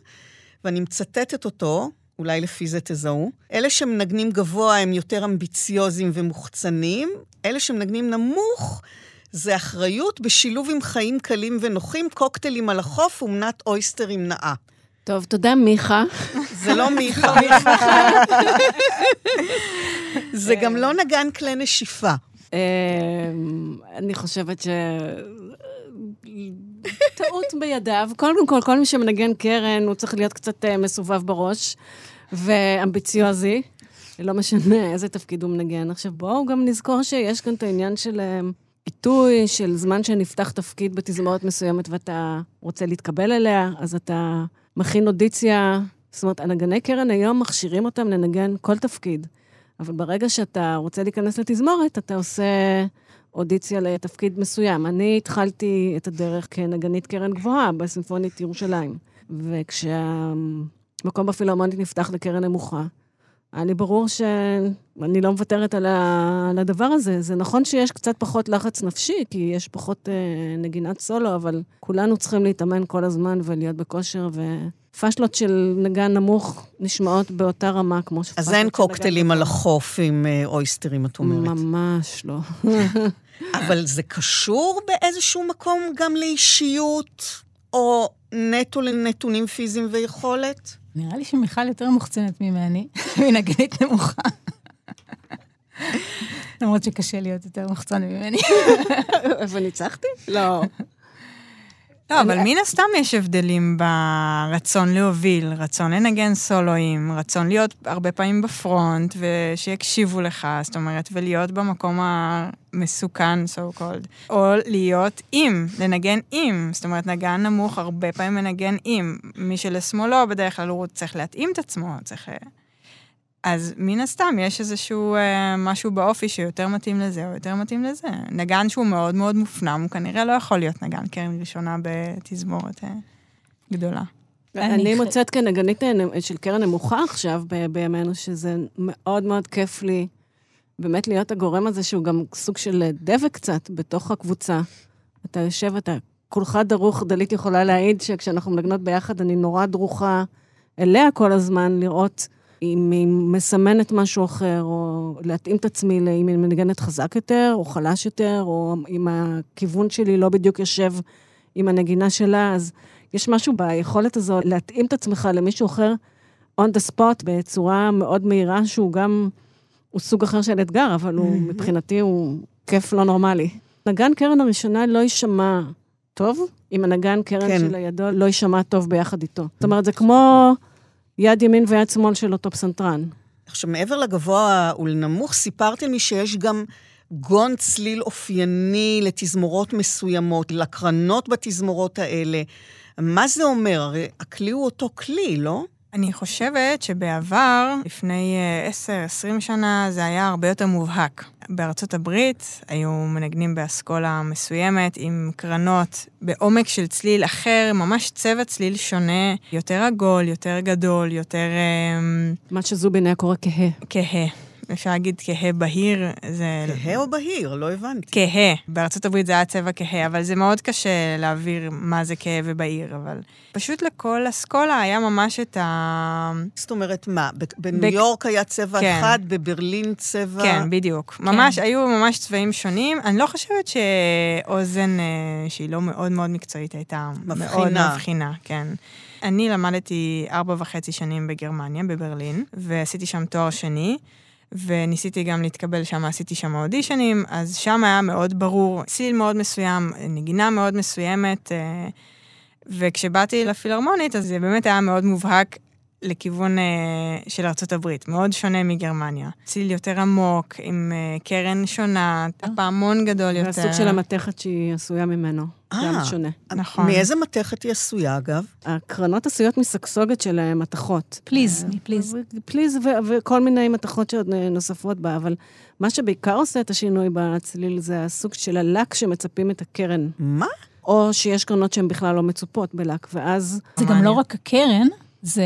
ואני מצטטת אותו, אולי לפי זה תזהו. אלה שמנגנים גבוה הם יותר אמביציוזים ומוחצנים, אלה שמנגנים נמוך זה אחריות בשילוב עם חיים קלים ונוחים, קוקטיילים על החוף ומנת אויסטרים נאה. טוב, תודה, מיכה. זה לא <laughs> מיכה. זה גם לא נגן כלי נשיפה. אמ, אני חושבת ש... טעות בידיו. קודם כל, כל מי שמנגן קרן, הוא צריך להיות קצת אה, מסובב בראש ואמביציוזי. לא משנה איזה תפקיד הוא מנגן. עכשיו, בואו גם נזכור שיש כאן את העניין של אה, עיתוי, של זמן שנפתח תפקיד בתזמורת מסוימת ואתה רוצה להתקבל אליה, אז אתה מכין אודיציה. זאת אומרת, הנגני קרן היום מכשירים אותם לנגן כל תפקיד. אבל ברגע שאתה רוצה להיכנס לתזמורת, אתה עושה אודיציה לתפקיד מסוים. אני התחלתי את הדרך כנגנית קרן גבוהה בסימפונית ירושלים. וכשהמקום בפילהרמונית נפתח לקרן נמוכה, היה לי ברור שאני לא מוותרת על, ה... על הדבר הזה. זה נכון שיש קצת פחות לחץ נפשי, כי יש פחות אה, נגינת סולו, אבל כולנו צריכים להתאמן כל הזמן ולהיות בכושר, ופשלות של נגן נמוך נשמעות באותה רמה כמו שפשלות אז אין קוקטיילים על. החוף עם אה, אויסטרים, את אומרת. ממש לא. <laughs> אבל זה קשור באיזשהו מקום גם לאישיות, או נטו לנתונים פיזיים ויכולת? נראה לי שמיכל יותר מוחצנת ממני, <laughs> היא נגנית נמוכה. למרות שקשה להיות יותר מוחצן ממני. וניצחתי? לא. לא, אבל מן הסתם יש הבדלים ברצון להוביל, רצון לנגן סולואים, רצון להיות הרבה פעמים בפרונט, ושיקשיבו לך, זאת אומרת, ולהיות במקום המסוכן, so called, או להיות עם, לנגן עם, זאת אומרת, נגן נמוך הרבה פעמים מנגן עם. מי שלשמאלו, בדרך כלל הוא צריך להתאים את עצמו, צריך... אז מן הסתם יש איזשהו אה, משהו באופי שיותר מתאים לזה או יותר מתאים לזה. נגן שהוא מאוד מאוד מופנם, הוא כנראה לא יכול להיות נגן קרן ראשונה בתזמורת אה, גדולה. אני מוצאת כנגנית אה, של קרן נמוכה עכשיו בימינו, שזה מאוד מאוד כיף לי באמת להיות הגורם הזה, שהוא גם סוג של דבק קצת בתוך הקבוצה. אתה יושב, אתה כולך דרוך, דלית יכולה להעיד שכשאנחנו מנגנות ביחד, אני נורא דרוכה אליה כל הזמן, לראות אם היא מסמנת משהו אחר, או להתאים את עצמי, ל- אם היא מנגנת חזק יותר, או חלש יותר, או אם הכיוון שלי לא בדיוק יושב עם הנגינה שלה, אז יש משהו ביכולת הזו להתאים את עצמך למישהו אחר on the spot בצורה מאוד מהירה, שהוא גם, הוא סוג אחר של אתגר, אבל הוא, מבחינתי הוא כיף לא נורמלי. נגן קרן הראשונה לא יישמע טוב, אם הנגן קרן כן. כן. שלידו לא יישמע טוב ביחד איתו. זאת אומרת, זה כמו יד ימין ויד שמאל של אותו פסנתרן. עכשיו, מעבר לגבוה ולנמוך, סיפרתם לי שיש גם גון צליל אופייני לתזמורות מסוימות, לקרנות בתזמורות האלה. מה זה אומר? הרי הכלי הוא אותו כלי, לא? אני חושבת שבעבר, לפני אה, 10-20 שנה, זה היה הרבה יותר מובהק. בארצות הברית היו מנגנים באסכולה מסוימת עם קרנות בעומק של צליל אחר, ממש צבע צליל שונה, יותר עגול, יותר גדול, יותר אה, מה שזובין היה קורא כהה. כהה. אפשר להגיד כהה בהיר, זה... כהה או בהיר? לא הבנתי. כהה. בארצות הברית זה היה צבע כהה, אבל זה מאוד קשה להעביר מה זה כהה ובהיר, אבל פשוט לכל אסכולה היה ממש את ה... זאת אומרת, מה? בניו יורק היה צבע כן. אחד, בברלין צבע... כן, בדיוק. כן. ממש, היו ממש צבעים שונים. אני לא חושבת שאוזן, אה, שהיא לא מאוד מאוד מקצועית, הייתה מבחינה. מאוד מבחינה, כן. אני למדתי ארבע וחצי שנים בגרמניה, בברלין, ועשיתי שם תואר שני. וניסיתי גם להתקבל שם, עשיתי שם אודישנים, אז שם היה מאוד ברור, ציל מאוד מסוים, נגינה מאוד מסוימת, אה, וכשבאתי לפילהרמונית, אז זה באמת היה מאוד מובהק לכיוון uh, של ארצות הברית, מאוד שונה מגרמניה. ציל יותר עמוק, עם uh, קרן שונה, הפעמון גדול יותר. והסוג של המתכת שהיא עשויה ממנו, גם אה, שונה. נכון. מאיזה מתכת היא עשויה, אגב? הקרנות עשויות מסגסוגת של מתכות. פליז, פליז. פליז וכל מיני מתכות שעוד נוספות בה, אבל מה שבעיקר עושה את השינוי בצליל זה הסוג של הלק שמצפים את הקרן. מה? או שיש קרנות שהן בכלל לא מצופות בלק, ואז... זה גם לא רק הקרן, זה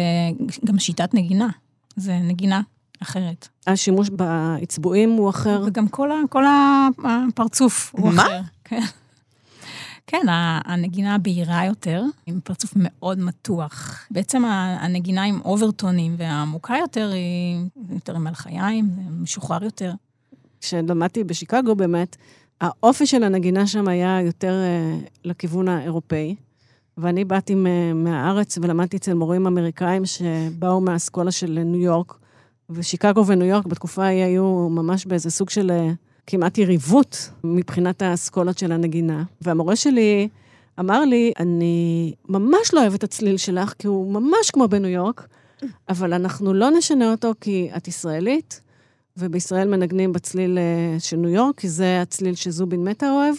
גם שיטת נגינה. זה נגינה אחרת. השימוש באצבועים הוא אחר. וגם כל, ה, כל הפרצוף הוא מה? אחר. כן. כן, הנגינה הבהירה יותר, עם פרצוף מאוד מתוח. בעצם הנגינה עם אוברטונים והעמוקה יותר היא יותר עם מלחיים, משוחרר יותר. כשלמדתי בשיקגו באמת, האופי של הנגינה שם היה יותר uh, לכיוון האירופאי. ואני באתי מהארץ ולמדתי אצל מורים אמריקאים שבאו מהאסכולה של ניו יורק, ושיקגו וניו יורק בתקופה ההיא היו ממש באיזה סוג של אה, כמעט יריבות מבחינת האסכולות של הנגינה. והמורה שלי אמר לי, אני ממש לא אוהב את הצליל שלך, כי הוא ממש כמו בניו יורק, אבל אנחנו לא נשנה אותו כי את ישראלית, ובישראל מנגנים בצליל אה, של ניו יורק, כי זה הצליל שזובין מטה אוהב.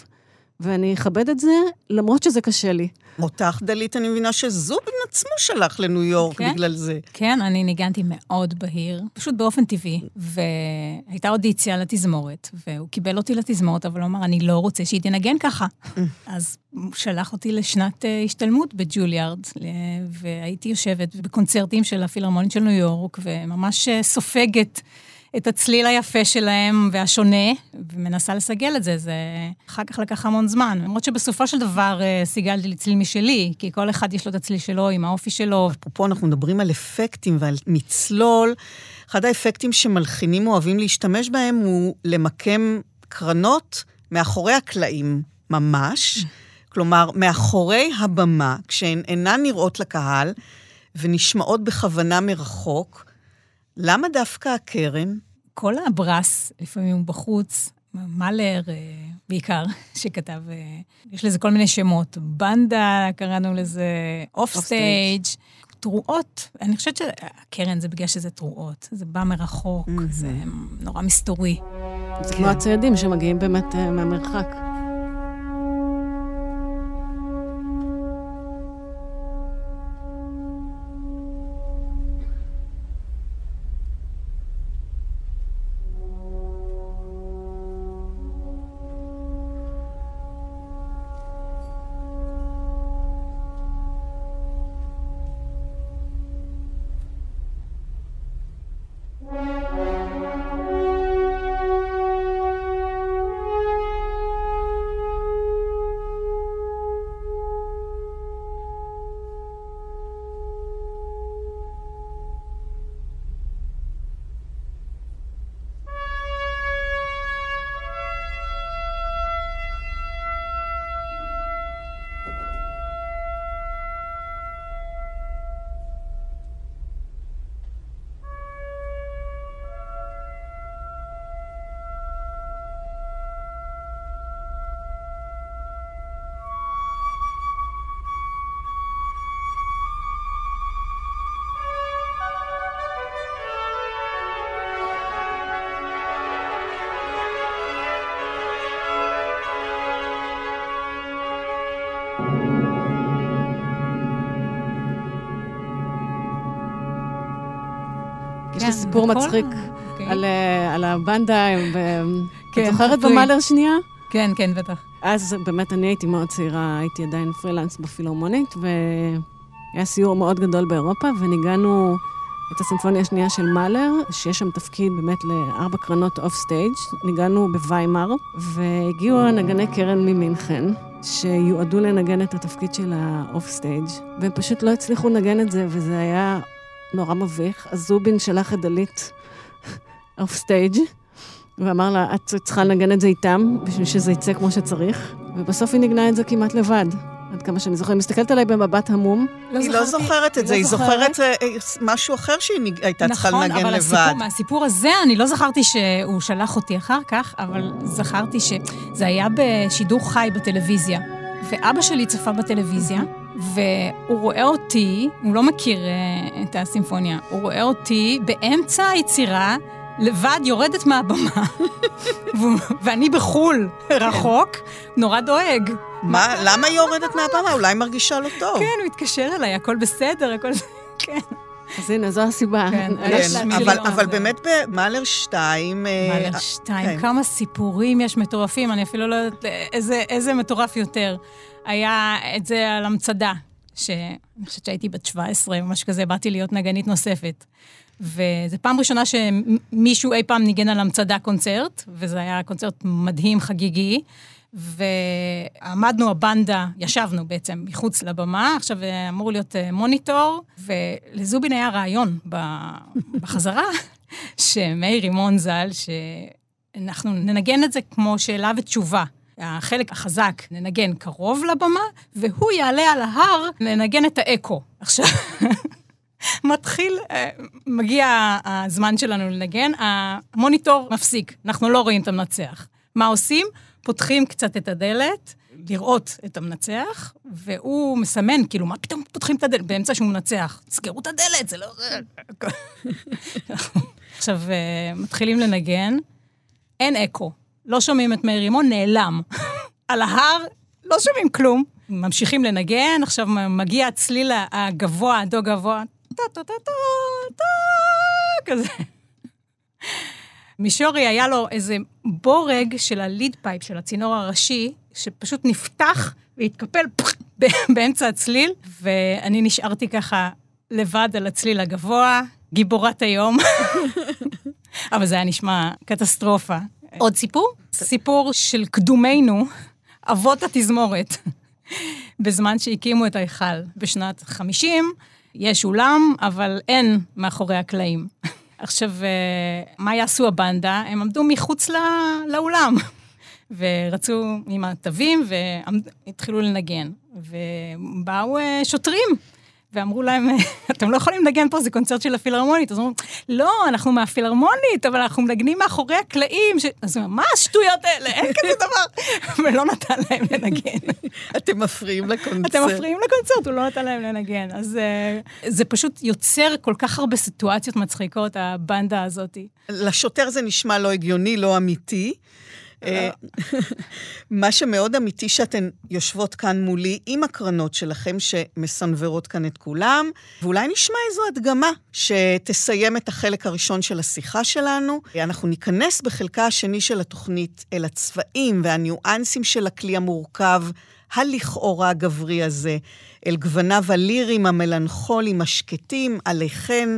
ואני אכבד את זה, למרות שזה קשה לי. אותך, דלית, אני מבינה שזובין עצמו שלח לניו יורק כן? בגלל זה. כן, אני ניגנתי מאוד בהיר, פשוט באופן טבעי, והייתה אודיציה לתזמורת, והוא קיבל אותי לתזמורת, אבל הוא אמר, אני לא רוצה שהיא תנגן ככה. <laughs> אז הוא שלח אותי לשנת uh, השתלמות בג'וליארד, והייתי יושבת בקונצרטים של הפילהרמונית של ניו יורק, וממש uh, סופגת. את הצליל היפה שלהם והשונה, ומנסה לסגל את זה. זה אחר כך לקח המון זמן. למרות שבסופו של דבר אה, סיגלתי לי צליל משלי, כי כל אחד יש לו את הצליל שלו עם האופי שלו. אפרופו, אנחנו מדברים על אפקטים ועל מצלול. אחד האפקטים שמלחינים אוהבים להשתמש בהם הוא למקם קרנות מאחורי הקלעים, ממש. כלומר, מאחורי הבמה, כשהן אינן נראות לקהל ונשמעות בכוונה מרחוק, למה דווקא הקרן? כל הברס, לפעמים הוא בחוץ, מאלר אה, בעיקר, <laughs> שכתב, אה, יש לזה כל מיני שמות. בנדה, קראנו לזה, off stage, תרועות. אני חושבת שהקרן זה בגלל שזה תרועות. זה בא מרחוק, mm-hmm. זה נורא מסתורי. זה כמו הציידים שמגיעים באמת אה, מהמרחק. סיפור מצחיק אוקיי. אה, על הבנדה, את זוכרת במאלר שנייה? כן, כן, בטח. אז באמת אני הייתי מאוד צעירה, הייתי עדיין פרילנס בפילהרמונית, והיה סיור מאוד גדול באירופה, וניגנו את הסימפוניה השנייה של מאלר, שיש שם תפקיד באמת לארבע קרנות off stage. ניגנו בוויימר, והגיעו הנגני קרן ממינכן, שיועדו לנגן את התפקיד של ה off stage, והם פשוט לא הצליחו לנגן את זה, וזה היה נורא מביך. אז זובין שלח את דלית <laughs> off stage, ואמר לה, את צריכה לנגן את זה איתם, בשביל שזה יצא כמו שצריך, ובסוף היא ניגנה את זה כמעט לבד. עד כמה שאני זוכרת, היא מסתכלת עליי במבט המום. היא לא זוכרת את זה, היא זוכרת אה, משהו אחר שהיא הייתה צריכה נכון, לנגן אבל לבד. הסיפור, מהסיפור הזה, אני לא זכרתי שהוא שלח אותי אחר כך, אבל זכרתי שזה היה בשידור חי בטלוויזיה. ואבא שלי צפה בטלוויזיה, והוא רואה אותי, הוא לא מכיר אה, את הסימפוניה, הוא רואה אותי באמצע היצירה, לבד יורדת מהבמה, <laughs> ואני בחו"ל, רחוק, נורא דואג. מה, למה היא יורדת מהבמה? אולי מרגישה לא טוב. כן, הוא התקשר אליי, הכל בסדר, הכל... <laughs> כן. אז הנה, זו הסיבה. כן, כן, אבל, אבל באמת במאלר 2... אה, מאלר שתיים, כן. כמה סיפורים יש מטורפים, אני אפילו לא יודעת איזה, איזה מטורף יותר. היה את זה על המצדה, שאני חושבת שהייתי בת 17 או משהו כזה, באתי להיות נגנית נוספת. וזו פעם ראשונה שמישהו אי פעם ניגן על המצדה קונצרט, וזה היה קונצרט מדהים, חגיגי. ועמדנו הבנדה, ישבנו בעצם מחוץ לבמה, עכשיו אמור להיות אה, מוניטור, ולזובין היה רעיון <laughs> בחזרה, שמאיר רימון ז"ל, שאנחנו ננגן את זה כמו שאלה ותשובה. החלק החזק ננגן קרוב לבמה, והוא יעלה על ההר לנגן את האקו. עכשיו, <laughs> מתחיל, אה, מגיע הזמן שלנו לנגן, המוניטור מפסיק, אנחנו לא רואים את המנצח. מה עושים? פותחים קצת את הדלת, לראות את המנצח, והוא מסמן, כאילו, מה פתאום פותחים את הדלת? באמצע שהוא מנצח. תסגרו את הדלת, זה לא... <laughs> עכשיו, אה, מתחילים לנגן, אין אקו. לא שומעים את מאיר רימון, נעלם. <laughs> על ההר, לא שומעים כלום. ממשיכים לנגן, עכשיו מגיע הצליל הגבוה, הדו גבוה, טה-טה-טה-טה, טה, כזה. מישורי היה לו איזה בורג של ה lead pipe, של הצינור הראשי, שפשוט נפתח והתקפל <laughs> באמצע הצליל, ואני נשארתי ככה לבד על הצליל הגבוה, גיבורת היום. <laughs> אבל זה היה נשמע קטסטרופה. עוד סיפור? סיפור של קדומנו, אבות התזמורת, בזמן שהקימו את ההיכל. בשנת 50 יש אולם, אבל אין מאחורי הקלעים. עכשיו, אה, מה יעשו הבנדה? הם עמדו מחוץ לא- לאולם, ורצו עם התווים, והתחילו לנגן. ובאו אה, שוטרים, ואמרו להם, <laughs> אתם לא יכולים לנגן פה, זה קונצרט של הפילהרמונית. אז אמרו, לא, אנחנו מהפילהרמונית, אבל אנחנו מנגנים מאחורי הקלעים. ש... אז הוא אומר, מה השטויות האלה? אין כזה דבר. <laughs> ולא נתן להם לנגן. <laughs> אתם מפריעים לקונצרט. אתם מפריעים לקונצרט, הוא לא נתן להם לנגן. אז uh, זה פשוט יוצר כל כך הרבה סיטואציות מצחיקות, הבנדה הזאת. לשוטר זה נשמע לא הגיוני, לא אמיתי. אה, מה שמאוד אמיתי שאתן יושבות כאן מולי עם הקרנות שלכם שמסנוורות כאן את כולם, ואולי נשמע איזו הדגמה שתסיים את החלק הראשון של השיחה שלנו. אנחנו ניכנס בחלקה השני של התוכנית אל הצבעים והניואנסים של הכלי המורכב, הלכאורה גברי הזה, אל גווניו הליריים, המלנכוליים, השקטים, עליכן,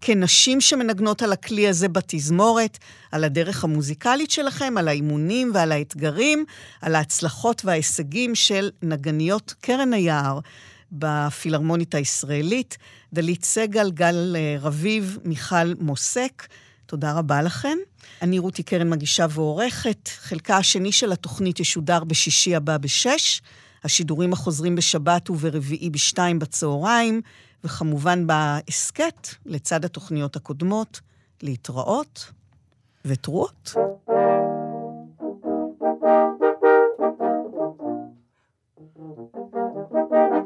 כנשים שמנגנות על הכלי הזה בתזמורת, על הדרך המוזיקלית שלכם, על האימונים ועל האתגרים, על ההצלחות וההישגים של נגניות קרן היער בפילהרמונית הישראלית, דלית סגל, גל אה, רביב, מיכל מוסק. תודה רבה לכם. אני רותי קרן מגישה ועורכת. חלקה השני של התוכנית ישודר בשישי הבא בשש. השידורים החוזרים בשבת וברביעי בשתיים בצהריים, וכמובן בהסכת, לצד התוכניות הקודמות, להתראות ותרועות. thank you